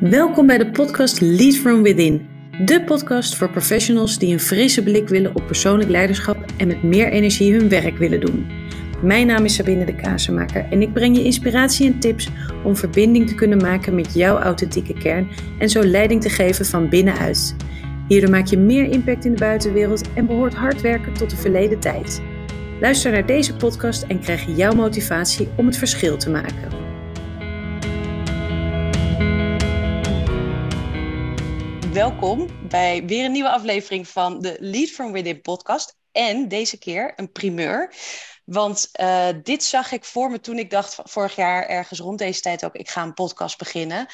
Welkom bij de podcast Lead From Within. De podcast voor professionals die een frisse blik willen op persoonlijk leiderschap en met meer energie hun werk willen doen. Mijn naam is Sabine de Kazenmaker en ik breng je inspiratie en tips om verbinding te kunnen maken met jouw authentieke kern en zo leiding te geven van binnenuit. Hierdoor maak je meer impact in de buitenwereld en behoort hard werken tot de verleden tijd. Luister naar deze podcast en krijg jouw motivatie om het verschil te maken. Welkom bij weer een nieuwe aflevering van de Lead from Within podcast. En deze keer een primeur. Want uh, dit zag ik voor me toen ik dacht vorig jaar ergens rond deze tijd ook, ik ga een podcast beginnen.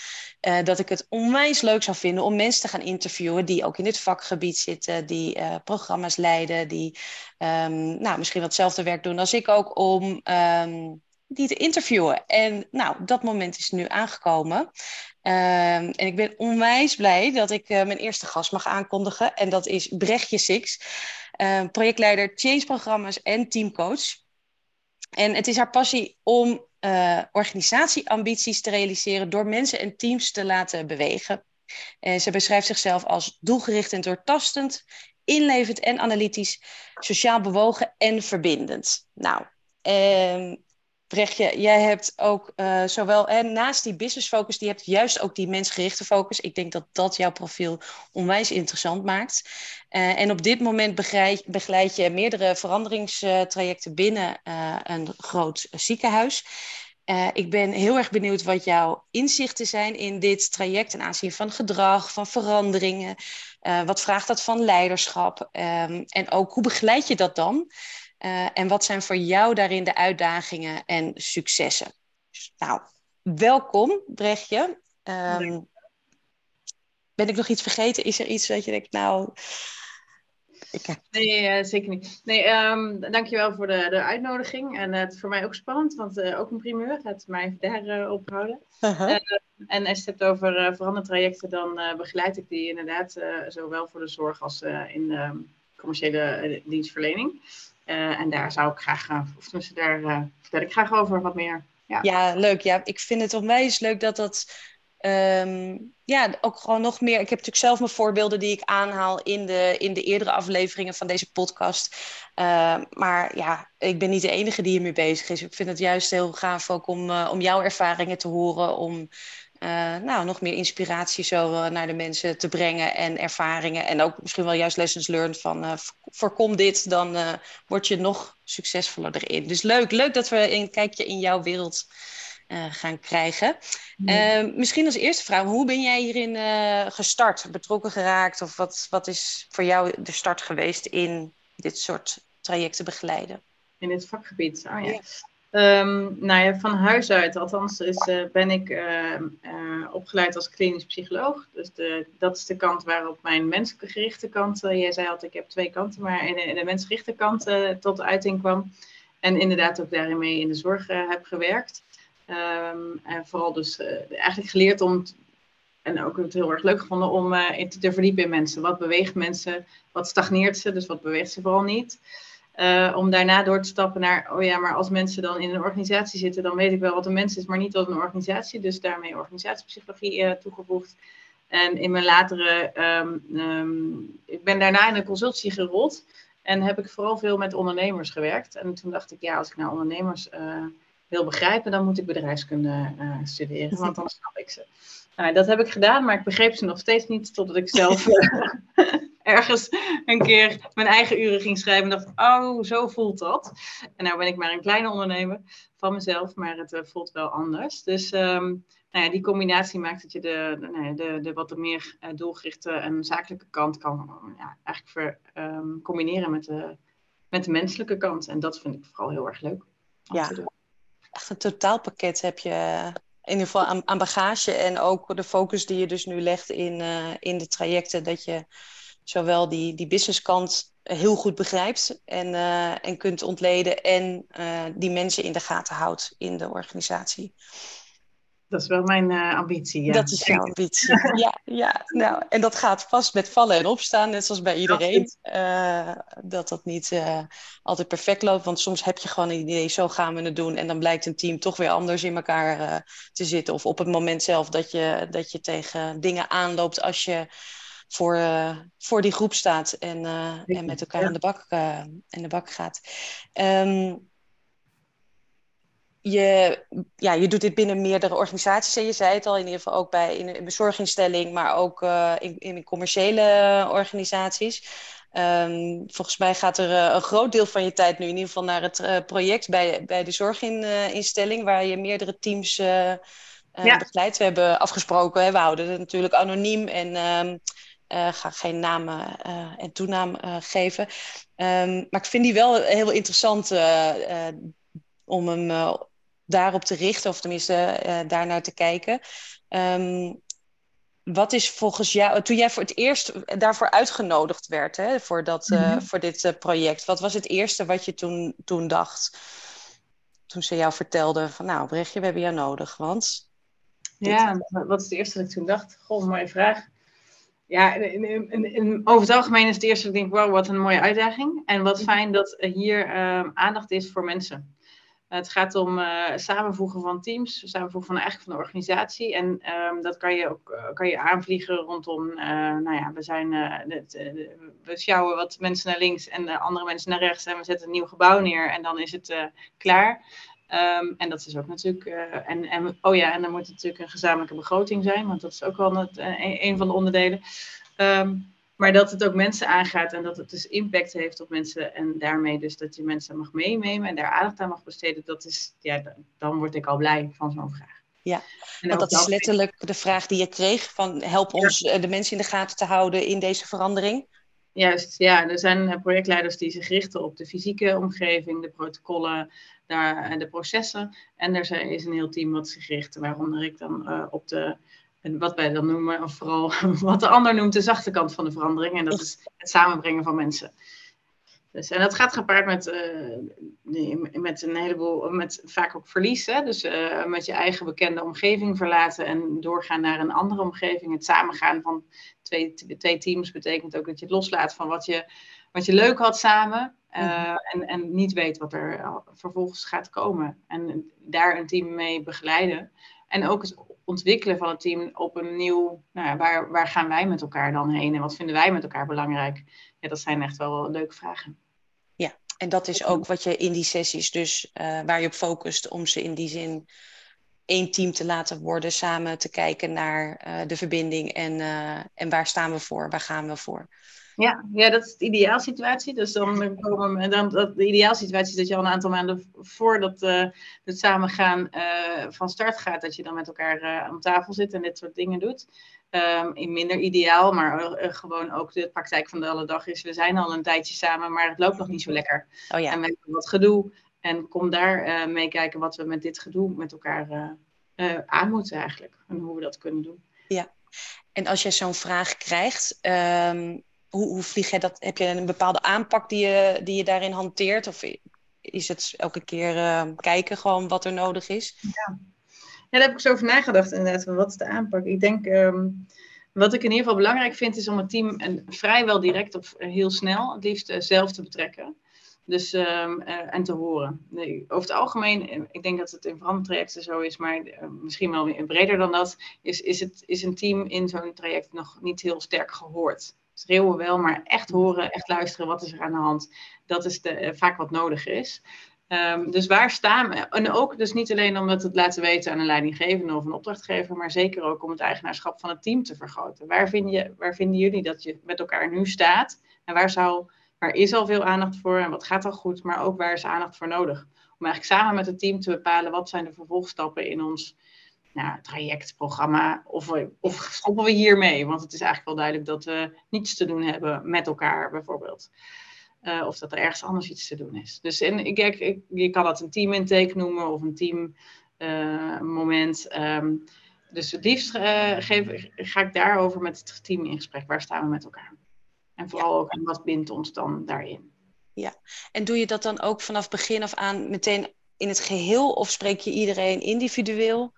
Uh, dat ik het onwijs leuk zou vinden om mensen te gaan interviewen die ook in dit vakgebied zitten, die uh, programma's leiden, die um, nou, misschien wat hetzelfde werk doen als ik ook, om um, die te interviewen. En nou, dat moment is nu aangekomen. Um, en ik ben onwijs blij dat ik uh, mijn eerste gast mag aankondigen. En dat is Brechtje Six, uh, projectleider change-programma's en teamcoach. En het is haar passie om uh, organisatieambities te realiseren door mensen en teams te laten bewegen. En ze beschrijft zichzelf als doelgericht en doortastend, inlevend en analytisch, sociaal bewogen en verbindend. Nou, ehm, Brechtje, jij hebt ook uh, zowel en naast die business focus, die hebt juist ook die mensgerichte focus. Ik denk dat dat jouw profiel onwijs interessant maakt. Uh, en op dit moment begeleid, je meerdere veranderingstrajecten binnen uh, een groot ziekenhuis. ik ben heel erg benieuwd wat jouw inzichten zijn in dit traject ten aanzien van gedrag, van veranderingen. wat vraagt dat van leiderschap? Um, en ook hoe begeleid je dat dan? Uh, en wat zijn voor jou daarin de uitdagingen en successen? Nou, welkom, Brechtje. Um, ben ik nog iets vergeten? Is er iets dat je denkt, nou... Ik. Nee, uh, zeker niet. Nee, um, dankjewel voor de, de uitnodiging. En het is voor mij ook spannend, want uh, ook een primeur. Laten we mij daar ophouden. -huh. en als je het hebt over verandertrajecten, dan begeleid ik die inderdaad zowel voor de zorg als in de commerciële dienstverlening. Uh, en daar zou ik graag, uh, of tenminste daar uh, vertel ik graag over wat meer. Ja. ja, leuk. Ja, ik vind het onwijs leuk dat dat um, ja, ook gewoon nog meer. Ik heb natuurlijk zelf mijn voorbeelden die ik aanhaal in de, in de eerdere afleveringen van deze podcast. maar ja, ik ben niet de enige die hiermee bezig is. Ik vind het juist heel gaaf ook om, om jouw ervaringen te horen. Om nou, nog meer inspiratie zo uh, naar de mensen te brengen en ervaringen. En ook misschien wel juist lessons learned van uh, voorkom dit, dan word je nog succesvoller erin. Dus leuk, leuk dat we een kijkje in jouw wereld gaan krijgen. Ja. misschien als eerste vraag, hoe ben jij hierin gestart, betrokken geraakt? Of wat, wat is voor jou de start geweest in dit soort trajecten begeleiden? In dit vakgebied, oh ja. Um, nou ja, van huis uit, althans, is, uh, ben ik uh, uh, opgeleid als klinisch psycholoog. Dus dat is de kant waarop mijn menselijk gerichte kant, jij zei altijd, ik heb twee kanten, maar in de, mensgerichte kant tot uiting kwam. En inderdaad ook daarin mee in de zorg heb gewerkt. Um, en vooral dus eigenlijk geleerd om, en ook het heel erg leuk gevonden, om in te verdiepen in mensen. Wat beweegt mensen? Wat stagneert ze? Dus wat beweegt ze vooral niet? Uh, om daarna door te stappen naar, oh ja, maar als mensen dan in een organisatie zitten, dan weet ik wel wat een mens is, maar niet wat een organisatie. Dus daarmee organisatiepsychologie uh, toegevoegd. En in mijn latere, um, um, ik ben daarna in een consultie gerold en heb ik vooral veel met ondernemers gewerkt. En toen dacht ik, ja, als ik nou ondernemers uh, wil begrijpen, dan moet ik bedrijfskunde studeren, want dan snap ik ze. Nou, dat heb ik gedaan, maar ik begreep ze nog steeds niet totdat ik zelf ergens een keer mijn eigen uren ging schrijven en dacht, oh, zo voelt dat. En nou ben ik maar een kleine ondernemer van mezelf, maar het uh, voelt wel anders. Dus um, nou ja, die combinatie maakt dat je de, de, nou de, de wat meer uh, doelgerichte en zakelijke kant kan ja, eigenlijk ver, um, combineren met de, met de menselijke kant. En dat vind ik vooral heel erg leuk. Ja, echt een totaalpakket heb je in ieder geval aan, bagage en ook de focus die je dus nu legt in, uh, in de trajecten, dat je zowel die, die businesskant heel goed begrijpt en, uh, en kunt ontleden en uh, die mensen in de gaten houdt in de organisatie. Dat is wel mijn uh, ambitie. Ja. Dat is jouw ambitie. ja, ja. Nou, en dat gaat vast met vallen en opstaan, net zoals bij iedereen. Uh, dat dat niet uh, altijd perfect loopt. Want soms heb je gewoon een idee, zo gaan we het doen. En dan blijkt een team toch weer anders in elkaar te zitten. Of op het moment zelf dat je, dat je tegen dingen aanloopt als je voor, voor die groep staat en, en met elkaar aan, de bak, in de bak gaat. Um, je, ja, je doet dit binnen meerdere organisaties. En je zei het al, in ieder geval ook bij in een bezorginstelling, maar ook uh, in, in commerciële organisaties. Um, volgens mij gaat er uh, een groot deel van je tijd nu in ieder geval naar het uh, project bij, bij de zorginstelling, waar je meerdere teams ja. begeleidt. We hebben afgesproken, hè, we houden het natuurlijk anoniem en um, ga geen namen en toenaam geven. Um, maar ik vind die wel heel interessant om hem daarop te richten, of tenminste uh, daarnaar te kijken. Um, wat is volgens jou, toen jij voor het eerst daarvoor uitgenodigd werd, hè, voor, dat, uh, mm-hmm. voor dit uh, project, wat was het eerste wat je toen, toen dacht? Toen ze jou vertelden van nou, Brechtje, we hebben jou nodig, want... Ja, wat is het eerste wat ik toen dacht? Goh, mooie vraag. Ja, in, in, in, over het algemeen is het eerste dat ik denk, wow, wat een mooie uitdaging. En wat fijn dat hier uh, aandacht is voor mensen. Het gaat om uh, samenvoegen van teams, samenvoegen van eigenlijk van de organisatie. En um, dat kan je ook uh, kan je aanvliegen rondom, uh, nou ja, we zijn, we sjouwen wat mensen naar links en andere mensen naar rechts en we zetten een nieuw gebouw neer en dan is het klaar. Um, en dat is ook natuurlijk, en, en, oh ja, en dan moet het natuurlijk een gezamenlijke begroting zijn, want dat is ook wel een, een van de onderdelen. Um, maar dat het ook mensen aangaat en dat het dus impact heeft op mensen. En daarmee dus dat je mensen mag meenemen en daar aandacht aan mag besteden. Dat is, ja, dan word ik al blij van zo'n vraag. Ja, en want dat is letterlijk de vraag die je kreeg: van help ons ja. Eh, de mensen in de gaten te houden in deze verandering. Juist, ja. Er zijn eh, projectleiders die zich richten op de fysieke omgeving, de protocollen, daar, de processen. En er is een heel team wat zich richt, waaronder ik dan uh, op de en wat wij dan noemen, of vooral wat de ander noemt, de zachte kant van de verandering. En dat is het samenbrengen van mensen. Dus, en dat gaat gepaard met, uh, met een heleboel, met vaak ook verlies. Hè? Dus uh, met je eigen bekende omgeving verlaten en doorgaan naar een andere omgeving. Het samengaan van twee, twee teams betekent ook dat je het loslaat van wat je, wat je leuk had samen. Uh, en, en niet weet wat er vervolgens gaat komen. En daar een team mee begeleiden. En ook het ontwikkelen van het team op een nieuw, nou ja, waar, waar gaan wij met elkaar dan heen en wat vinden wij met elkaar belangrijk? Ja, dat zijn echt wel leuke vragen. Ja, en dat is ook wat je in die sessies dus, uh, waar je op focust om ze in die zin één team te laten worden, samen te kijken naar uh, de verbinding en, uh, en waar staan we voor, waar gaan we voor. Ja, ja, dat is de ideaalsituatie. Dus dan komen dan, dat, de ideaalsituatie is dat je al een aantal maanden voordat uh, het samengaan uh, van start gaat, dat je dan met elkaar uh, aan tafel zit en dit soort dingen doet. Um, in minder ideaal, maar gewoon ook de praktijk van de alle dag is. We zijn al een tijdje samen, maar het loopt nog niet zo lekker. Oh ja. En we hebben wat gedoe. En kom daar meekijken wat we met dit gedoe met elkaar aan moeten eigenlijk. En hoe we dat kunnen doen. Ja, en als je zo'n vraag krijgt, um hoe, hoe vlieg jij dat? Heb je een bepaalde aanpak die je, die je daarin hanteert? Of is het elke keer uh, kijken gewoon wat er nodig is? Ja. ja, daar heb ik zo over nagedacht inderdaad. Wat is de aanpak? Ik denk, um, wat ik in ieder geval belangrijk vind, is om het team en vrijwel direct of heel snel het liefst uh, zelf te betrekken. Dus, um, uh, en te horen. Nee, over het algemeen, ik denk dat het in verandertrajecten zo is, maar misschien wel breder dan dat, is, is, het, is een team in zo'n traject nog niet heel sterk gehoord schreeuwen wel, maar echt horen, echt luisteren, wat is er aan de hand. Dat is de, eh, vaak wat nodig is. Um, dus waar staan we? En ook dus niet alleen om het laten weten aan een leidinggevende of een opdrachtgever, maar zeker ook om het eigenaarschap van het team te vergroten. Waar, vind je, waar vinden jullie dat je met elkaar nu staat? En waar, zou, waar is al veel aandacht voor en wat gaat al goed, maar ook waar is aandacht voor nodig? Om eigenlijk samen met het team te bepalen wat zijn de vervolgstappen in ons nou, traject, programma, of, of stoppen we hiermee? Want het is eigenlijk wel duidelijk dat we niets te doen hebben met elkaar bijvoorbeeld. Uh, of dat er ergens anders iets te doen is. Dus en, ik, ik, je kan dat een team intake noemen of een team uh, moment. Um, dus het liefst uh, geef, ga ik daarover met het team in gesprek. Waar staan we met elkaar? En vooral ook, wat bindt ons dan daarin? Ja, en doe je dat dan ook vanaf begin af aan meteen in het geheel? Of spreek je iedereen individueel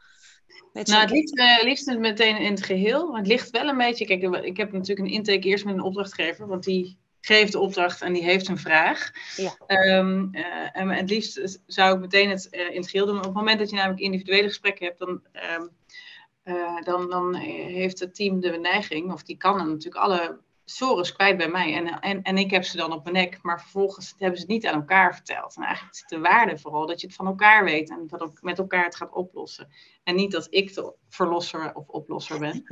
nou, het liefst, uh, liefst meteen in het geheel. Het ligt wel een beetje. Kijk, ik heb natuurlijk een intake eerst met een opdrachtgever, want die geeft de opdracht en die heeft een vraag. Ja. Um, uh, en het liefst zou ik meteen het uh, in het geheel doen. Op het moment dat je namelijk individuele gesprekken hebt, dan, um, dan, dan heeft het team de neiging, of die kan natuurlijk alle sores kwijt bij mij. En, en, en ik heb ze dan op mijn nek, maar vervolgens hebben ze het niet aan elkaar verteld. En eigenlijk is de waarde vooral dat je het van elkaar weet en dat ook met elkaar het gaat oplossen. En niet dat ik de verlosser of oplosser ben.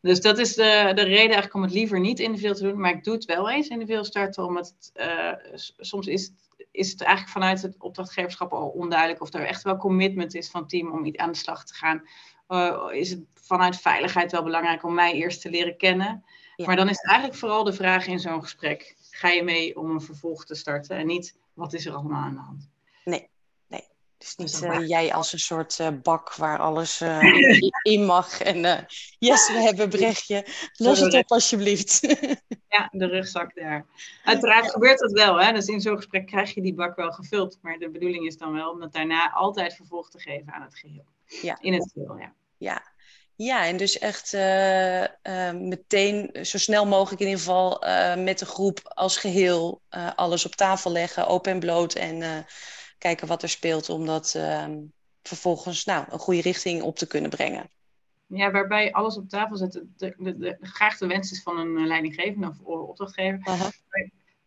Dus dat is de, de reden eigenlijk om het liever niet individueel te doen. Maar ik doe het wel eens individueel starten, omdat uh, soms is het, is het eigenlijk vanuit het opdrachtgeverschap al onduidelijk of er echt wel commitment is van het team om iets aan de slag te gaan. Uh, is het vanuit veiligheid wel belangrijk om mij eerst te leren kennen. Maar dan is het eigenlijk vooral de vraag in zo'n gesprek: ga je mee om een vervolg te starten en niet wat is er allemaal aan de hand? Nee, nee. Dus niet uh, jij als een soort uh, bak waar alles uh, in mag. En yes, we hebben Brechtje. Los het op alsjeblieft. ja, de rugzak daar. Uiteraard gebeurt dat wel. Hè? Dus in zo'n gesprek krijg je die bak wel gevuld. Maar de bedoeling is dan wel om dat daarna altijd vervolg te geven aan het geheel. Ja. In het geheel, ja. Ja, ja, en dus echt uh, uh, meteen zo snel mogelijk in ieder geval uh, met de groep als geheel alles op tafel leggen, open en bloot en kijken wat er speelt om dat ehm, vervolgens nou, een goede richting op te kunnen brengen. Ja, waarbij alles op tafel zetten de, de, de, graag de wens is van een leidinggevende of opdrachtgever. -huh.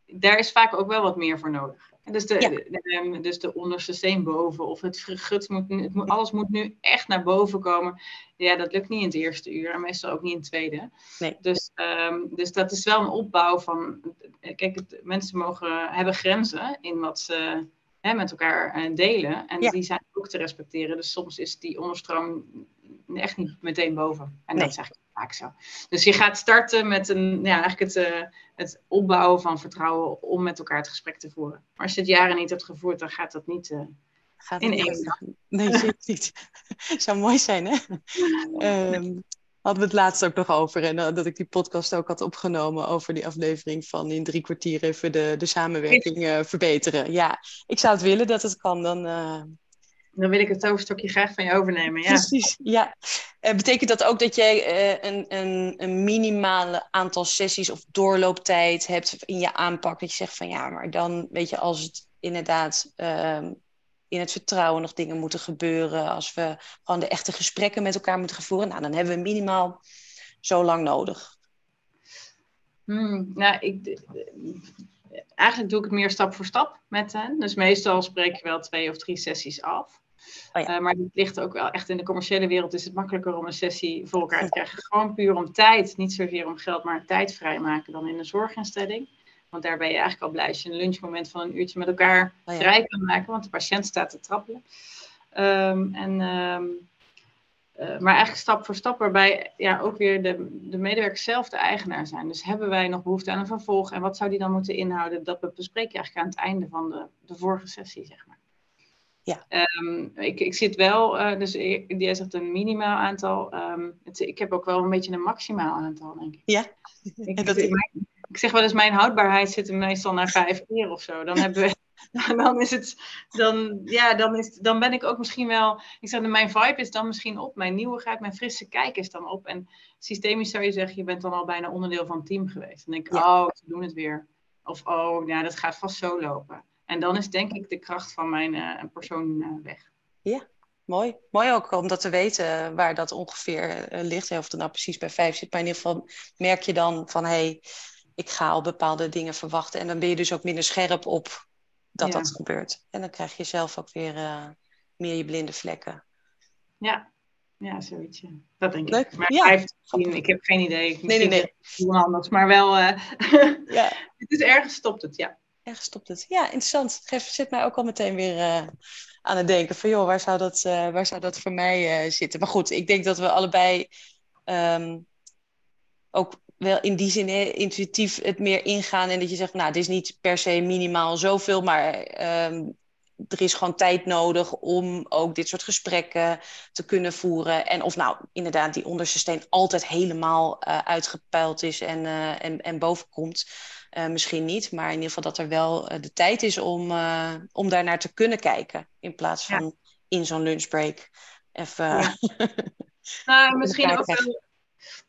Daar is vaak ook wel wat meer voor nodig. Dus de, de, dus de onderste steen boven of het vergut moet, het moet, alles moet nu echt naar boven komen. Ja, dat lukt niet in het eerste uur en meestal ook niet in het tweede. Nee. Dus, um, dus dat is wel een opbouw van, kijk, het, mensen mogen hebben grenzen in wat ze hè, met elkaar eh, delen en die zijn ook te respecteren. Dus soms is die onderstroom echt niet meteen boven. En dat is eigenlijk vaak zo. Dus je gaat starten met een, ja, eigenlijk het, uh, het opbouwen van vertrouwen om met elkaar het gesprek te voeren. Maar als je het jaren niet hebt gevoerd, dan gaat dat niet uh, gaat in één dag. Nee, zeker niet. Zou mooi zijn, hè? um, hadden we het laatst ook nog over. En dat ik die podcast ook had opgenomen over die aflevering van in drie kwartier even de, de samenwerking verbeteren. Ja, ik zou het willen dat het kan. Dan, dan wil ik het toverstokje graag van je overnemen. Ja. Precies, ja. Uh, betekent dat ook dat jij uh, een, een, een, minimale aantal sessies of doorlooptijd hebt in je aanpak? Dat je zegt van ja, maar dan weet je, als het inderdaad uh, in het vertrouwen nog dingen moeten gebeuren, als we gewoon de echte gesprekken met elkaar moeten gaan voeren, nou, dan hebben we minimaal zo lang nodig. Hmm, nou, ik, eigenlijk doe ik het meer stap voor stap met hen. Dus meestal spreek je wel twee of drie sessies af. Oh ja. uh, maar het ligt ook wel echt in de commerciële wereld is het makkelijker om een sessie voor elkaar te krijgen. Gewoon puur om tijd, niet zozeer om geld, maar tijd vrijmaken dan in een zorginstelling. Want daar ben je eigenlijk al blij als je een lunchmoment van een uurtje met elkaar oh ja. vrij kan maken, want de patiënt staat te trappelen. Um, en, um, uh, maar eigenlijk stap voor stap, waarbij ja, ook weer de, de medewerkers zelf de eigenaar zijn. Dus hebben wij nog behoefte aan een vervolg en wat zou die dan moeten inhouden? Dat bespreek je eigenlijk aan het einde van de, de vorige sessie, zeg maar. Ja. Um, ik, ik zit wel, uh, dus jij zegt een minimaal aantal. Um, het, ik heb ook wel een beetje een maximaal aantal, denk ik. Ja. Ik, dat... ik, ik zeg wel eens, mijn houdbaarheid zit meestal na vijf keer of zo. Dan hebben we. Dan is het, dan, ja, dan, is, dan ben ik ook misschien wel, ik zeg, mijn vibe is dan misschien op, mijn nieuwigheid, mijn frisse kijk is dan op. En systemisch zou je zeggen, je bent dan al bijna onderdeel van het team geweest. Dan denk ik, ja. oh, ze doen het weer. Of, oh, ja, dat gaat vast zo lopen. En dan is denk ik de kracht van mijn uh, persoon uh, weg. Ja, mooi. Mooi ook om dat te weten waar dat ongeveer ligt. Of het nou precies bij vijf zit. Maar in ieder geval merk je dan van... hé, hey, ik ga al bepaalde dingen verwachten. En dan ben je dus ook minder scherp op dat ja. dat gebeurt. En dan krijg je zelf ook weer meer je blinde vlekken. Ja, ja, zoiets. Ja. Dat denk Leuk. ik. Maar ja. 15, ik heb geen idee. Ik nee, nee, nee. Anders, maar wel. Uh, ja. het is ergens stopt het, ja ergens stopt het. Ja, interessant. Geef, zit mij ook al meteen weer uh, aan het denken van, joh, waar zou dat, uh, waar zou dat voor mij uh, zitten? Maar goed, ik denk dat we allebei um, ook wel in die zin intuïtief het meer ingaan. En dat je zegt, nou, dit is niet per se minimaal zoveel, maar um, er is gewoon tijd nodig om ook dit soort gesprekken te kunnen voeren. En of nou inderdaad die onderste steen altijd helemaal uitgepeild is en, en, en boven komt. Uh, misschien niet, maar in ieder geval dat er wel uh, de tijd is om, uh, om daarnaar te kunnen kijken. In plaats van ja. in zo'n lunchbreak even. Ja. nou, misschien ook wel.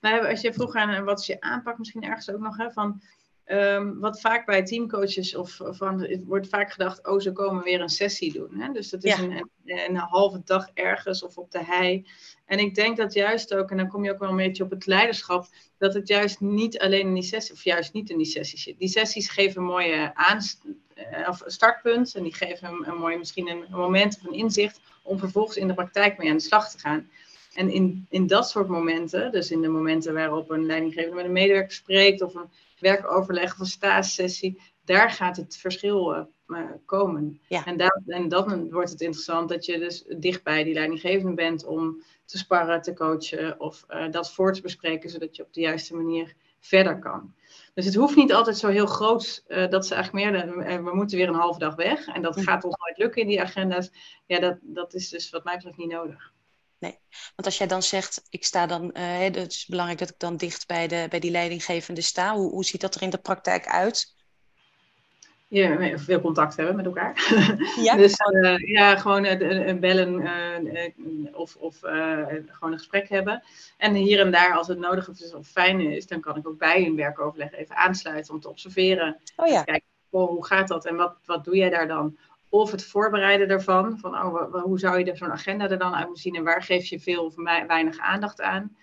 Nou, als je vroeg aan wat is je aanpak, misschien ergens ook nog hè, van Um, wat vaak bij teamcoaches of van, het wordt vaak gedacht, oh, ze komen weer een sessie doen. Hè? Dus dat is een, een, halve dag ergens of op de hei. En ik denk dat juist ook, en dan kom je ook wel een beetje op het leiderschap, dat het juist niet alleen in die sessie, of juist niet in die sessies zit. Die sessies geven een mooie aanst eh, of startpunt en die geven een, een mooi, misschien een, een moment een inzicht om vervolgens in de praktijk mee aan de slag te gaan. En in, in dat soort momenten, dus in de momenten waarop een leidinggevende met een medewerker spreekt of een werkoverleg of een stagesessie, daar gaat het verschil uh, komen. En, dat, en dan wordt het interessant dat je dus dicht bij die leidinggevende bent om te sparren, te coachen of uh, dat voor te bespreken, zodat je op de juiste manier verder kan. Dus het hoeft niet altijd zo heel groot uh, dat ze eigenlijk meer, we moeten weer een halve dag weg en dat gaat ons nooit lukken in die agenda's. Ja, dat, dat is dus wat mij betreft niet nodig. Nee, want als jij dan zegt, ik sta dan, uh, het is belangrijk dat ik dan dicht bij, de, bij die leidinggevende sta. Hoe, hoe ziet dat er in de praktijk uit? Ja, veel contact hebben met elkaar. Ja, dus uh, ja, gewoon uh, bellen of, of gewoon een gesprek hebben. En hier en daar, als het nodig is of fijn is, dan kan ik ook bij een werkoverleg even aansluiten om te observeren. Oh ja. Kijken, oh, hoe gaat dat en wat, wat doe jij daar dan? Of het voorbereiden daarvan, van oh, hoe zou je zo'n agenda er dan uit moeten zien en waar geef je veel of weinig aandacht aan.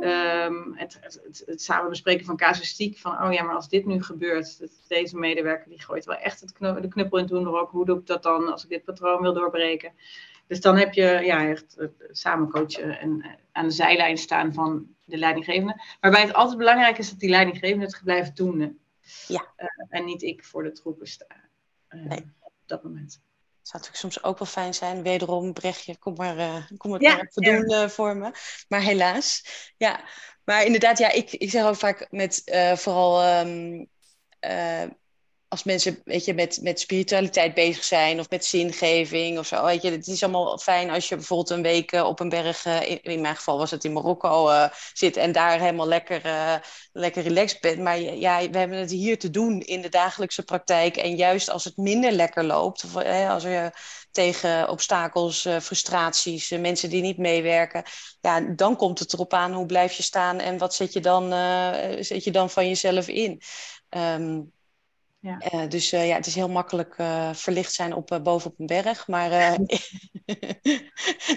Ehm, het, het, het, samen bespreken van casuïstiek, van oh ja, maar als dit nu gebeurt, deze medewerker die gooit wel echt het de knuppel in het ook. hoe doe ik dat dan als ik dit patroon wil doorbreken. Dus dan heb je ja, echt samen coachen en eh, aan de zijlijn staan van de leidinggevende. Waarbij het altijd belangrijk is dat die leidinggevende het blijft doen. Ja. Uh, en niet ik voor de troepen sta. Uh, nee dat moment. Het zou natuurlijk soms ook wel fijn zijn. Wederom, Brechtje, kom maar, uh, kom het ja, maar uh, voor me. Maar helaas, ja. Maar inderdaad, ja, ik, ik zeg ook vaak met uh, vooral um, als mensen weet je, met, met spiritualiteit bezig zijn of met zingeving of zo. Weet je, het is allemaal fijn als je bijvoorbeeld een week eh, op een berg, uh, in, mijn geval was het in Marokko, uh, zit en daar helemaal lekker, lekker relaxed bent. Maar ja, we hebben het hier te doen in de dagelijkse praktijk. En juist als het minder lekker loopt, als je tegen obstakels, frustraties, mensen die niet meewerken, ja, dan komt het erop aan hoe blijf je staan en wat zet je dan, zet je dan van jezelf in. Um, ja. Uh, dus uh, ja, het is heel makkelijk uh, verlicht zijn op, boven op een berg. Maar,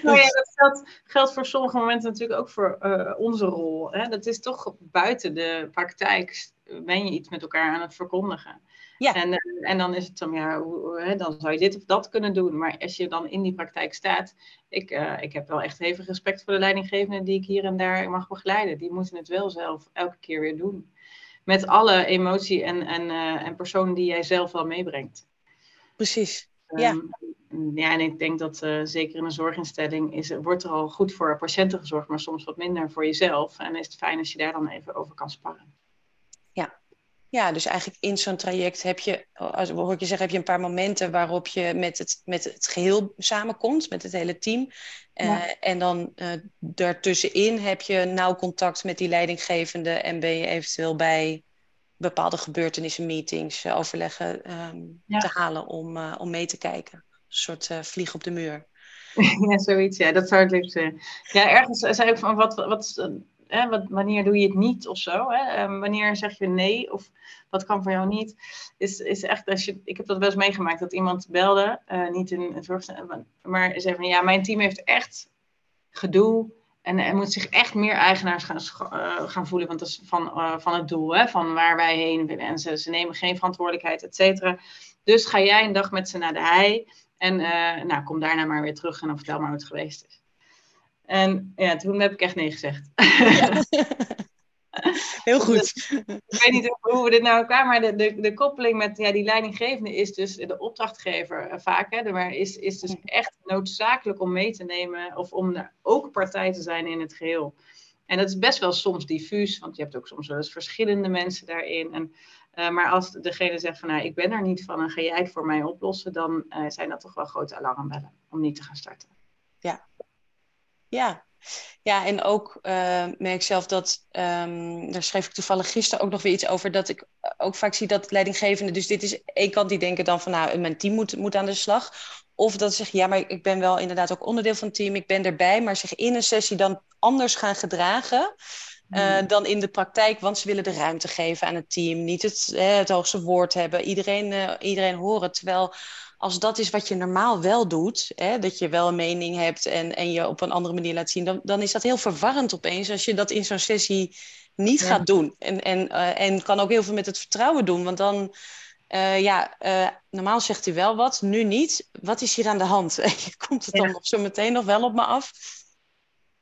nou ja, dat geldt, geldt, voor sommige momenten natuurlijk ook voor onze rol. Hè? Dat is toch buiten de praktijk ben je iets met elkaar aan het verkondigen. Ja. En, en dan is het dan, ja, hoe, hè, dan zou je dit of dat kunnen doen. Maar als je dan in die praktijk staat, ik, ik heb wel echt hevig respect voor de leidinggevenden die ik hier en daar mag begeleiden. Die moeten het wel zelf elke keer weer doen met alle emotie en, en, uh, en personen die jij zelf wel meebrengt. Precies. Ja. Um, ja, en ik denk dat uh, zeker in een zorginstelling is, wordt er al goed voor patiënten gezorgd, maar soms wat minder voor jezelf. En is het fijn als je daar dan even over kan sparren. Ja, ja, dus eigenlijk in zo'n traject heb je, als hoor je zeggen, heb je een paar momenten waarop je met het, met het geheel samenkomt, met het hele team. Uh, En dan uh, daartussenin heb je nauw contact met die leidinggevende en ben je eventueel bij bepaalde gebeurtenissen, meetings, uh, overleggen um, te halen om, om mee te kijken. Een soort vlieg op de muur. Ja, zoiets, ja, dat zou ik liefst zijn. Ja, ergens zei ik van wat, wat hè, wat, wanneer doe je het niet of zo? Hè? Um, wanneer zeg je nee of wat kan voor jou niet? Is, is echt als je, ik heb dat wel eens meegemaakt dat iemand belde, uh, niet in het maar zei van ja, mijn team heeft echt gedoe. En moet zich echt meer eigenaars gaan, uh, gaan voelen, want dat is van, uh, van het doel, hè, van waar wij heen willen. En ze, ze nemen geen verantwoordelijkheid, et cetera. Dus ga jij een dag met ze naar de hei en nou, kom daarna maar weer terug en dan vertel maar hoe het geweest is. En ja, toen heb ik echt nee gezegd. Ja. Heel goed. Dus, ik weet niet hoe we dit nou kwamen, maar de, de, de koppeling met ja, die leidinggevende is dus de opdrachtgever uh, vaak. Hè, maar is, is dus echt noodzakelijk om mee te nemen of om ook partij te zijn in het geheel. En dat is best wel soms diffuus, want je hebt ook soms wel eens verschillende mensen daarin. En, uh, maar als degene zegt van nou, ik ben er niet van en ga jij het voor mij oplossen, dan uh, zijn dat toch wel grote alarmbellen om niet te gaan starten. Ja, ja. Ja, en ook uh, merk ik zelf dat, um, daar schreef ik toevallig gisteren ook nog weer iets over, dat ik ook vaak zie dat leidinggevenden, dus dit is één kant die denken dan van nou, mijn team moet, moet aan de slag. Of dat ze zeggen, ja, maar ik ben wel inderdaad ook onderdeel van het team, ik ben erbij, maar zich in een sessie dan anders gaan gedragen. Uh, dan in de praktijk, want ze willen de ruimte geven aan het team, niet het, het hoogste woord hebben, iedereen, uh, iedereen horen. Terwijl als dat is wat je normaal wel doet, hè, dat je wel een mening hebt en, en je op een andere manier laat zien, dan, dan is dat heel verwarrend opeens als je dat in zo'n sessie niet gaat doen. En, en, uh, en kan ook heel veel met het vertrouwen doen, want dan, uh, ja, uh, normaal zegt hij wel wat, nu niet. Wat is hier aan de hand? komt het ja. dan nog zo meteen nog wel op me af.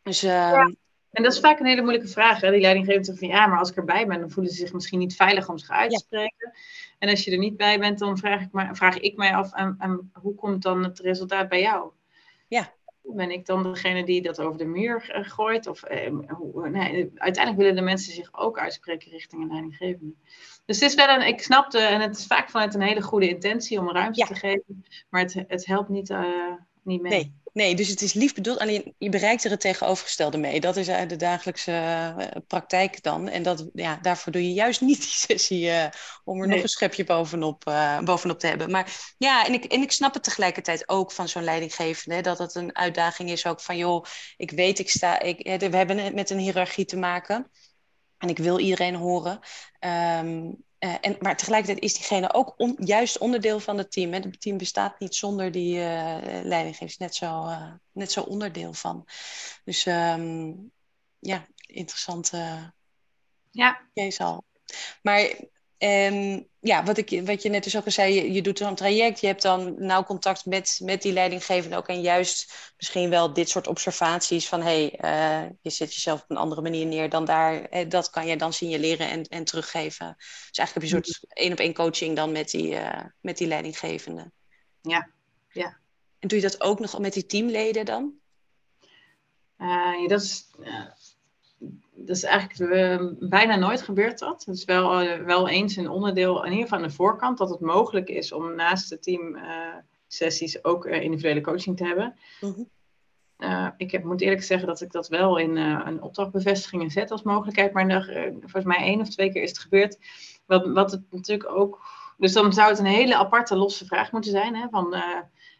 Dus, ja. En dat is vaak een hele moeilijke vraag. Hè? Die leidinggevende zegt van ja, maar als ik erbij ben, dan voelen ze zich misschien niet veilig om zich uit te spreken. En als je er niet bij bent, dan vraag ik, me, vraag ik mij af, en, en hoe komt dan het resultaat bij jou? Ja. Ben ik dan degene die dat over de muur gooit? Of, eh, hoe, nee, uiteindelijk willen de mensen zich ook uitspreken richting een leidinggevende. Dus het is wel een, ik snapte, en het is vaak vanuit een hele goede intentie om ruimte ja. te geven, maar het, het helpt niet, uh, niet mee. Nee. Nee, dus het is lief bedoeld, alleen je bereikt er het tegenovergestelde mee. Dat is de dagelijkse uh, praktijk dan. En dat, ja, daarvoor doe je juist niet die sessie uh, om er nee. nog een schepje bovenop, uh, bovenop te hebben. Maar ja, en ik, en ik snap het tegelijkertijd ook van zo'n leidinggevende. Dat het een uitdaging is ook van, joh, ik weet, ik sta, ik, we hebben het met een hiërarchie te maken. En ik wil iedereen horen. Um, uh, en, maar tegelijkertijd is diegene ook on, juist onderdeel van het team. Hè. Het team bestaat niet zonder die uh, leidinggevers. Net zo, uh, net zo onderdeel van. Dus um, ja, interessante ja. case al. Maar um, ja, wat, ik, wat je net dus ook al zei, je, je doet zo'n traject, je hebt dan nauw contact met, met die leidinggevende ook. En juist misschien wel dit soort observaties van hé, hey, uh, je zet jezelf op een andere manier neer dan daar. Eh, dat kan je dan signaleren en, en teruggeven. Dus eigenlijk heb je een soort één op één coaching dan met die, uh, met die leidinggevende. Ja, ja. En doe je dat ook nog met die teamleden dan? Uh, dat is dat is eigenlijk uh, bijna nooit gebeurd dat. Het is wel, uh, wel eens een onderdeel, in ieder geval aan de voorkant, dat het mogelijk is om naast de teamsessies uh, ook individuele coaching te hebben. Mm-hmm. ik heb, moet eerlijk zeggen dat ik dat wel in een opdrachtbevestiging zet als mogelijkheid, maar nog, volgens mij één of twee keer is het gebeurd. Wat, wat het natuurlijk ook. Dus dan zou het een hele aparte losse vraag moeten zijn. Hè, van,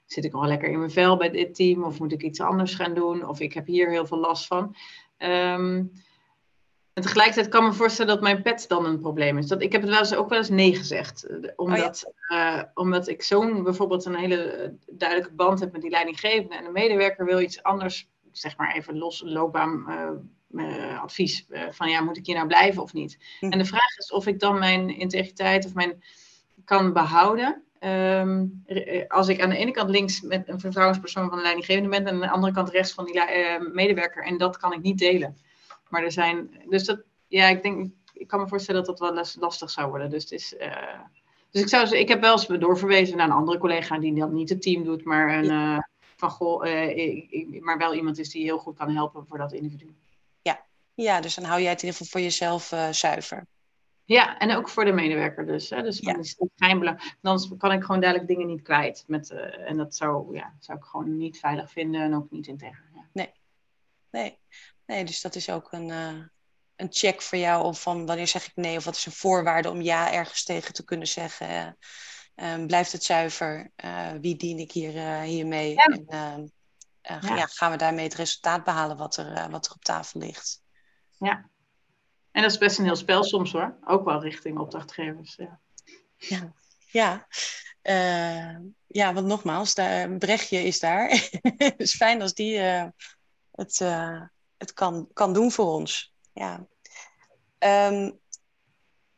zit ik al lekker in mijn vel bij dit team? Of moet ik iets anders gaan doen? Of ik heb hier heel veel last van. Um, en tegelijkertijd kan ik me voorstellen dat mijn pet dan een probleem is. Dat, ik heb het wel eens, ook wel eens nee gezegd. Omdat, oh ja. uh, omdat ik zo'n bijvoorbeeld een hele duidelijke band heb met die leidinggevende. En de medewerker wil iets anders, zeg maar even los loopbaan uh, uh, advies. van ja, moet ik hier nou blijven of niet? Hm. En de vraag is of ik dan mijn integriteit of mijn kan behouden. Um, als ik aan de ene kant links met een vertrouwenspersoon van de leidinggevende ben. En aan de andere kant rechts van die medewerker. En dat kan ik niet delen. Maar er zijn, dus dat, ja, ik denk, ik kan me voorstellen dat dat wel lastig zou worden. Dus het is, uh, dus ik zou, ik heb wel eens doorverwezen naar een andere collega die dan niet het team doet, maar een, uh, van goh, ik, ik, maar wel iemand is die heel goed kan helpen voor dat individu. Ja, ja dus dan hou jij het in ieder geval voor jezelf zuiver. Ja, en ook voor de medewerker dus. Hè? Dus ja. is schijnbelang. Dan kan ik gewoon duidelijk dingen niet kwijt. Met, en dat zou, ja, zou ik gewoon niet veilig vinden en ook niet integer. Ja. Nee. Nee. Nee, dus dat is ook een, uh, een check voor jou of van wanneer zeg ik nee of wat is een voorwaarde om ja ergens tegen te kunnen zeggen. Uh, blijft het zuiver? Uh, wie dien ik hier, hiermee? Ja. En, ja. ja. gaan we daarmee het resultaat behalen wat er, wat er op tafel ligt? Ja. En dat is best een heel spel soms hoor. Ook wel richting opdrachtgevers. Ja. Ja. ja. Uh, ja, want nogmaals, daar, Brechtje is daar. Het is fijn als die uh, het, uh, het kan, kan doen voor ons. Ja. Um,